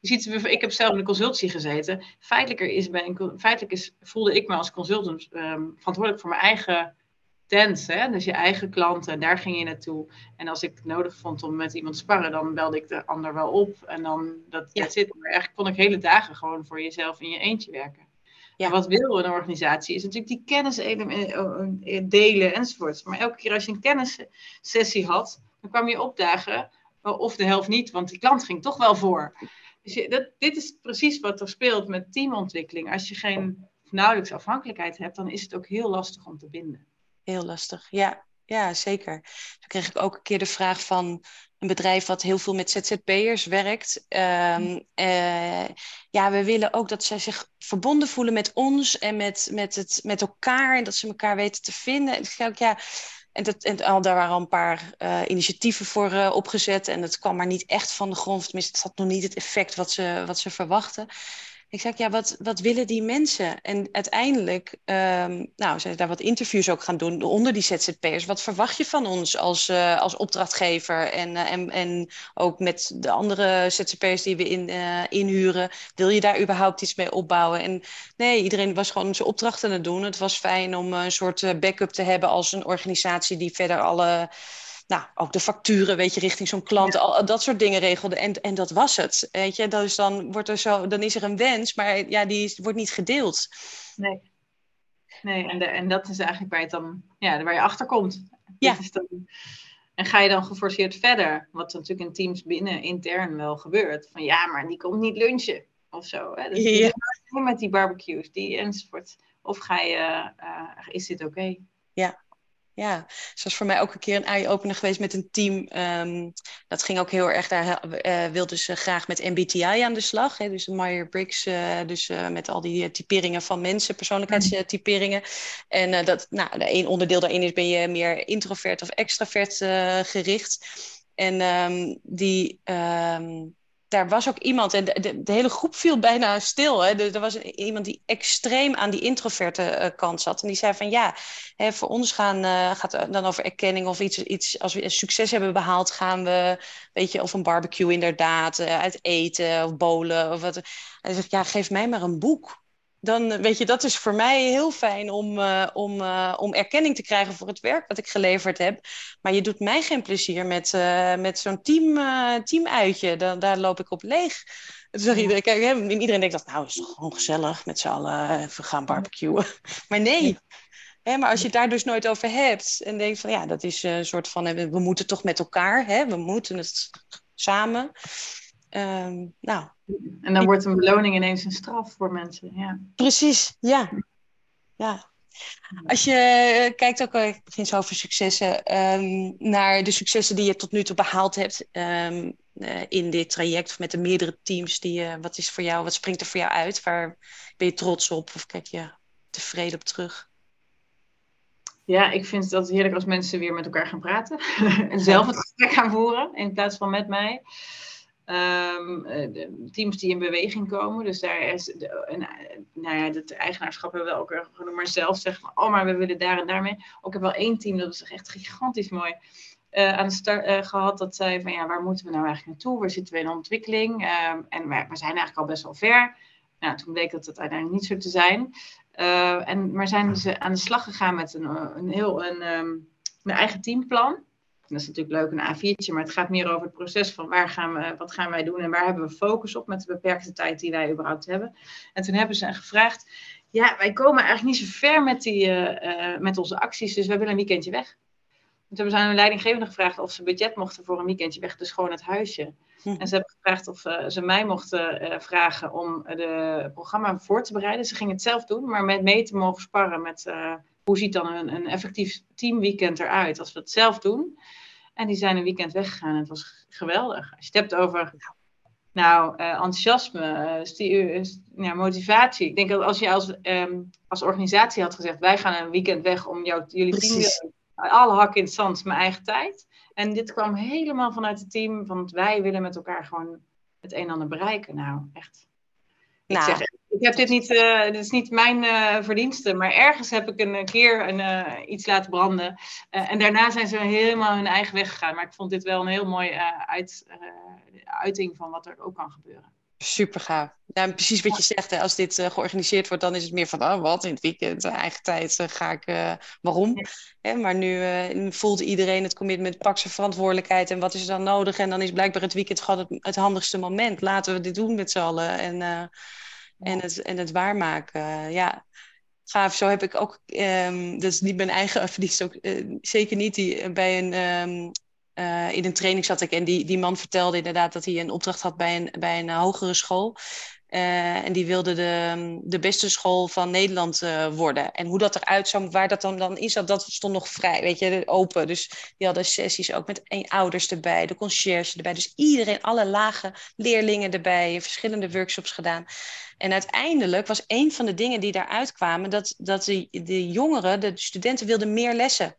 je ziet, ik heb zelf in de consultie gezeten. Feitelijk, is bij een, feitelijk is, voelde ik me als consultant um, verantwoordelijk voor mijn eigen tent. Hè? Dus je eigen klanten, daar ging je naartoe. En als ik het nodig vond om met iemand te sparren, dan belde ik de ander wel op. En dan, dat, ja. zit. Maar eigenlijk kon ik hele dagen gewoon voor jezelf in je eentje werken. Ja. wat wil een organisatie? Is natuurlijk die kennis eh, eh, delen enzovoort. Maar elke keer als je een kennissessie had, dan kwam je opdagen, eh, of de helft niet, want die klant ging toch wel voor. Dus dit is precies wat er speelt met teamontwikkeling. Als je geen nauwelijks afhankelijkheid hebt, dan is het ook heel lastig om te binden. Heel lastig, ja. Ja, zeker. Dan kreeg ik ook een keer de vraag van een bedrijf wat heel veel met ZZP'ers werkt. Um, uh, ja, we willen ook dat zij zich verbonden voelen met ons en met, met, het, met elkaar. En dat ze elkaar weten te vinden. En, ik, ja, en, dat, en al, daar waren al een paar uh, initiatieven voor uh, opgezet. En dat kwam maar niet echt van de grond. Tenminste, het had nog niet het effect wat ze, wat ze verwachten. Ik zeg, ja, wat, wat willen die mensen? En uiteindelijk um, nou, zijn daar wat interviews ook gaan doen onder die ZZP'ers. Wat verwacht je van ons als, uh, als opdrachtgever en, uh, en, en ook met de andere ZZP'ers die we in, uh, inhuren? Wil je daar überhaupt iets mee opbouwen? En nee, iedereen was gewoon zijn opdrachten aan het doen. Het was fijn om een soort backup te hebben als een organisatie die verder alle nou, ook de facturen, weet je, richting zo'n klant, al, dat soort dingen regelde. En, en dat was het, weet je. Dus dan, wordt er zo, dan is er een wens, maar ja, die wordt niet gedeeld. Nee. Nee, en, de, en dat is eigenlijk waar je dan, ja, waar je achter komt. Ja. Dan, en ga je dan geforceerd verder, wat natuurlijk in teams binnen intern wel gebeurt. Van ja, maar die komt niet lunchen of zo. Hè? Dus ja. met die barbecues, die enzovoort. Of ga je, uh, is dit oké? Ja, ja. Zoals voor mij ook een keer een eye-opener geweest met een team. Ehm, dat ging ook heel erg, daar uh, wilden ze graag met MBTI aan de slag. Hè? Dus Meyer-Briggs, uh, dus uh, met al die typeringen van mensen, persoonlijkheidstyperingen. En dat, nou, een onderdeel daarin is, ben je meer introvert of extravert gericht. En um, die... Um, daar was ook iemand, en de, hele groep viel bijna stil. Hè. Er, was iemand die extreem aan die introverte uh, kant zat. En die zei van ja, hè, voor ons gaan, uh, gaat dan over erkenning of iets, iets. Als we succes hebben behaald, gaan we, weet je, of een barbecue inderdaad, uh, uit eten of bolen of wat. En hij zegt ja, geef mij maar een boek dan weet je, dat is voor mij heel fijn om, uh, om, uh, om erkenning te krijgen voor het werk dat ik geleverd heb. Maar je doet mij geen plezier met, uh, met zo'n team, teamuitje. Dan, daar loop ik op leeg. Zag iedereen, kijk, iedereen denkt dat, nou, is toch gewoon gezellig met z'n allen even gaan barbecuen. Maar nee. Hè, maar als je het daar dus nooit over hebt en denkt van ja, dat is een soort van, we moeten toch met elkaar, hè, we moeten het samen. Um, nou, en dan wordt een beloning ineens een straf voor mensen. Ja. Precies, ja. ja. Als je eh, kijkt ook, ik begin zo over successen, um, naar de successen die je tot nu toe behaald hebt um, uh, in dit traject, of met de meerdere teams, die, uh, wat is voor jou, wat springt er voor jou uit? Waar ben je trots op of kijk je tevreden op terug? Ja, ik vind het heerlijk als mensen weer met elkaar gaan praten en zelf het gesprek gaan voeren in plaats van met mij. Um, teams die in beweging komen. Dus daar is, de, nou ja, het eigenaarschap hebben we ook genoemd, maar zelf zeggen oh, maar we willen daar en daarmee. Ook heb wel één team, dat is echt gigantisch mooi. Uh, aan de start uh, gehad dat zei van ja, waar moeten we nou eigenlijk naartoe? Waar zitten we in ontwikkeling? Um, en we, zijn eigenlijk al best wel ver. Nou, toen bleek dat het uiteindelijk niet zo te zijn. Uh, en, maar zijn ze aan de slag gegaan met een, een heel een, een eigen teamplan dat is natuurlijk leuk, een A4'tje, maar het gaat meer over het proces van waar gaan we, wat gaan wij doen en waar hebben we focus op met de beperkte tijd die wij überhaupt hebben. En toen hebben ze gevraagd, ja, wij komen eigenlijk niet zo ver met, die, uh, uh, met onze acties, dus wij willen een weekendje weg. Toen hebben ze aan de leidinggevende gevraagd of ze budget mochten voor een weekendje weg, dus gewoon het huisje. Hm. En ze hebben gevraagd of uh, ze mij mochten vragen om het programma voor te bereiden. Ze gingen het zelf doen, maar met mee te mogen sparren met hoe ziet dan een, een effectief teamweekend eruit als we het zelf doen. En die zijn een weekend weggegaan en het was geweldig. Als je het hebt over nou, uh, enthousiasme, uh, uh, motivatie. Ik denk dat als je als, um, als organisatie had gezegd, wij gaan een weekend weg om jou, jullie team, alle hakken in het zand, mijn eigen tijd. En dit kwam helemaal vanuit het team, van wij willen met elkaar gewoon het een en ander bereiken. Nou, echt. Ik nou. zeg, ik heb dit niet, uh, dit is niet mijn uh, verdienste, maar ergens heb ik een keer een, uh, iets laten branden. en daarna zijn ze helemaal hun eigen weg gegaan. Maar ik vond dit wel een heel mooie uit, uiting van wat er ook kan gebeuren. Super gaaf. Ja, precies wat je zegt. Hè. Als dit georganiseerd wordt, dan is het meer van, oh wat, in het weekend, eigen tijd ga ik, waarom? Ja. maar nu voelt iedereen het commitment, pak zijn verantwoordelijkheid en wat is er dan nodig? En dan is blijkbaar het weekend gewoon het, het handigste moment. Laten we dit doen met z'n allen. En en het, en het waarmaken. Ja, gaaf. Zo heb ik ook, um, is niet mijn eigen verdienst, ook uh, zeker niet, die, eh, bij een, um, uh, in een training zat ik en die, die man vertelde inderdaad dat hij een opdracht had bij een, bij een hogere school. Uh, en die wilde de, de beste school van Nederland uh, worden. En hoe dat eruit zou, waar dat dan, dan in zat, dat stond nog vrij, weet je, open. Dus die hadden sessies ook met een, ouders erbij, de conciërge erbij. Dus iedereen, alle lage leerlingen erbij, verschillende workshops gedaan. En uiteindelijk was een van de dingen die daaruit kwamen, dat, dat de, de jongeren, de studenten, wilden meer lessen.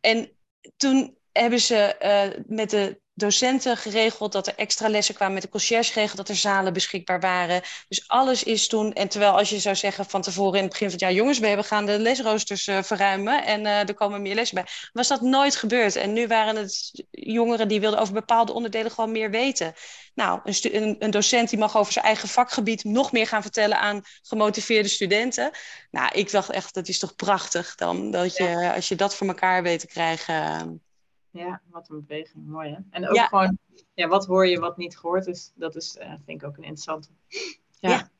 En toen hebben ze uh, met de docenten geregeld dat er extra lessen kwamen, met de conciërge geregeld dat er zalen beschikbaar waren. Dus alles is toen, en terwijl als je zou zeggen van tevoren in het begin van het jaar, jongens, we gaan de lesroosters uh, verruimen en uh, er komen meer lessen bij, was dat nooit gebeurd. En nu waren het jongeren die wilden over bepaalde onderdelen gewoon meer weten. Nou, een, een, een, docent die mag over zijn eigen vakgebied nog meer gaan vertellen aan gemotiveerde studenten. Nou, ik dacht echt, dat is toch prachtig dan, dat je, ja. als je dat voor elkaar weet te krijgen. Ja, wat een beweging. Mooi hè? En ook ja. gewoon, ja, wat hoor je wat niet gehoord is. Dat is, uh, vind ik ook een interessante. Ja. ja.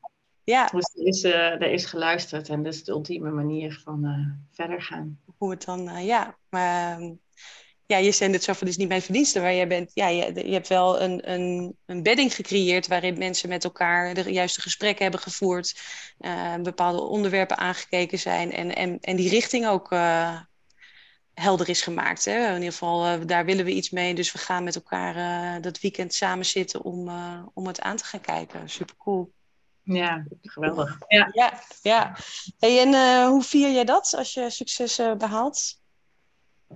ja. Dus er is, uh, er is geluisterd en dat is de ultieme manier van uh, verder gaan. Hoe het dan, ja. Maar ehm, ja, je zei het zo van, is niet mijn verdienste waar jij bent. Ja, je, je hebt wel een, een, een bedding gecreëerd waarin mensen met elkaar de juiste gesprekken hebben gevoerd. bepaalde onderwerpen aangekeken zijn en, en, en die richting ook helder is gemaakt. Hè? In ieder geval, daar willen we iets mee. Dus we gaan met elkaar dat weekend samen zitten om, om het aan te gaan kijken. Super cool. Ja, geweldig. Ja, ja. ja. Hey, en hoe vier jij dat als je succes behaalt?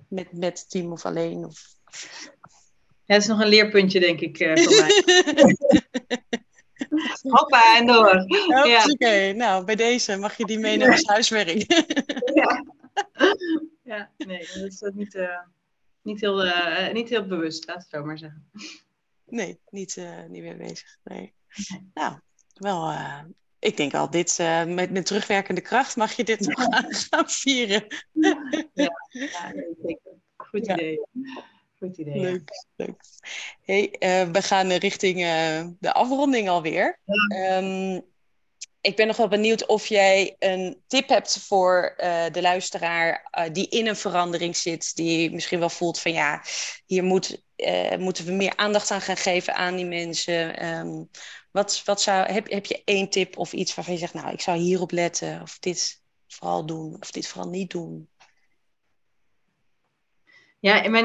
Met, met het team of alleen? Of... Ja, dat is nog een leerpuntje, denk ik, voor mij. Hoppa, en door. Ja. Oké, nou, bij deze mag je die meenemen als huiswerk. ja. ja, nee, dat is niet, uh, niet, heel, uh, niet heel bewust, laat het zo maar zeggen. Nee, niet, niet meer bezig. Nee. Nou, wel, ik denk al, dit met, met terugwerkende kracht mag je dit nog gaan vieren. ja, ja zeker. Goed idee. Goed idee. Leuk, leuk. Hey, uh, we gaan richting uh, de afronding alweer. Ja. Um, ik ben nog wel benieuwd of jij een tip hebt voor uh, de luisteraar die in een verandering zit, die misschien wel voelt van ja, hier moet, moeten we meer aandacht aan gaan geven aan die mensen. Um, wat, wat zou, heb, heb je één tip of iets waarvan je zegt, nou, ik zou hierop letten, of dit vooral doen, of dit vooral niet doen? Ja, mijn,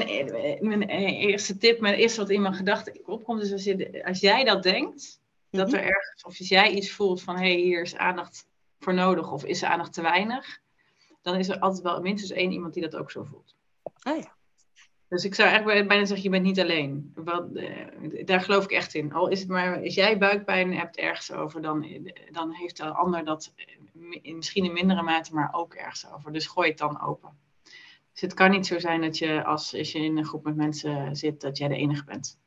mijn eerste tip, mijn eerste wat in mijn gedachten opkomt, is als, je, als jij dat denkt, dat er mhm. ergens, of als jij iets voelt van hé, hey, hier is aandacht voor nodig of is er aandacht te weinig, dan is er altijd wel minstens één iemand die dat ook zo voelt. Ah ja. Dus ik zou eigenlijk bijna zeggen, je bent niet alleen. Want, uh, daar geloof ik echt in. Al is het maar, als jij buikpijn hebt ergens over, dan, dan heeft de ander dat misschien in mindere mate, maar ook ergens over. Dus gooi het dan open. Dus het kan niet zo zijn dat je als, als je in een groep met mensen zit, dat jij de enige bent.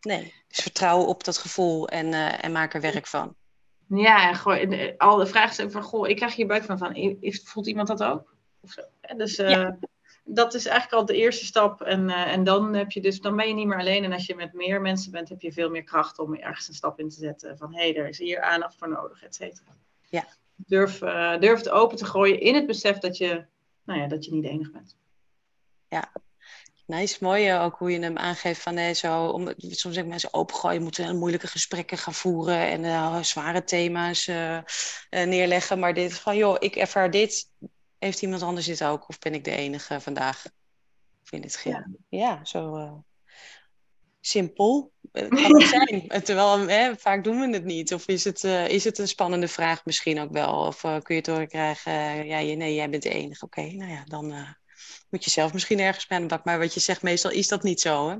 Nee. Dus vertrouwen op dat gevoel en, uh, en maak er werk van. Ja, goh, al de vraag is van, goh, ik krijg hier buik van, van voelt iemand dat ook? Of zo. Dus uh, dat is eigenlijk al de eerste stap. En, uh, en dan, heb je dus, dan ben je niet meer alleen. En als je met meer mensen bent, heb je veel meer kracht om ergens een stap in te zetten. Van hé, hey, er is hier aandacht voor nodig, et cetera. Ja. Durf, durf het open te gooien in het besef dat je nou ja, dat je niet de enige bent. Ja, Nice, mooi ook hoe je hem aangeeft van nee, zo, om, soms zeggen mensen opengooien, moeten moeilijke gesprekken gaan voeren en uh, zware thema's uh, uh, neerleggen. Maar dit van joh, ik ervaar dit, heeft iemand anders dit ook? Of ben ik de enige vandaag? Ik vind het geen. Ja, ja zo simpel. Het kan het zijn. Terwijl hè, vaak doen we het niet. Of is het, is het een spannende vraag misschien ook wel? Of kun je het doorkrijgen, ja, nee, jij bent de enige. Oké, nou ja, dan moet je zelf misschien ergens bij aan de bak. Maar wat je zegt, meestal is dat niet zo, hè?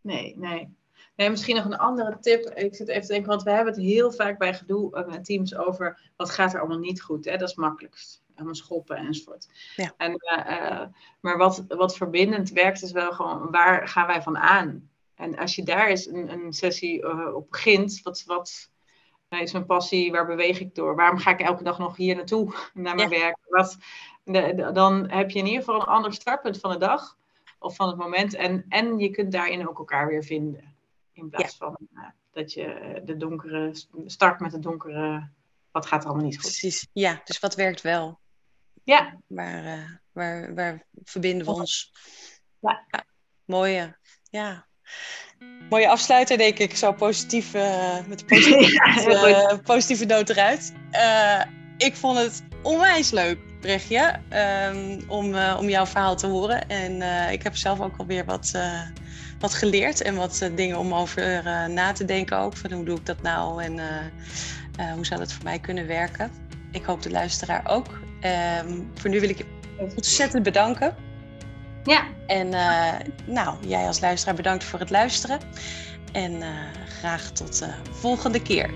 Nee, nee. Nee, misschien nog een andere tip. Ik zit even te denken, want we hebben het heel vaak bij gedoe met teams over wat gaat er allemaal niet goed. Hè? Dat is makkelijkst. Allemaal schoppen enzovoort. Ja. En, uh, maar wat, wat verbindend werkt is wel gewoon, waar gaan wij van aan? En als je daar eens een, een sessie uh, op begint, wat, wat is mijn passie, waar beweeg ik door? Waarom ga ik elke dag nog hier naartoe, naar mijn werk? Wat, dan heb je in ieder geval een ander startpunt van de dag of van het moment. En, en je kunt daarin ook elkaar weer vinden. In plaats van uh, dat je de donkere start met de donkere. Wat gaat er allemaal niet goed? Precies. Ja, dus wat werkt wel? Ja. Waar, uh, waar, waar verbinden we ons? Ja. ja. Mooie. Ja. Mooie afsluiter, denk ik. Zo positief, uh, met een positieve, ja, positieve noot eruit. ik vond het onwijs leuk Brechtje, um, om, uh, om jouw verhaal te horen. En uh, ik heb zelf ook alweer wat, uh, wat geleerd en wat dingen om over na te denken ook. Van hoe doe ik dat nou en hoe zou dat voor mij kunnen werken. Ik hoop de luisteraar ook. Um, voor nu wil ik je ontzettend bedanken. Ja. En nou, jij als luisteraar bedankt voor het luisteren. En graag tot de volgende keer.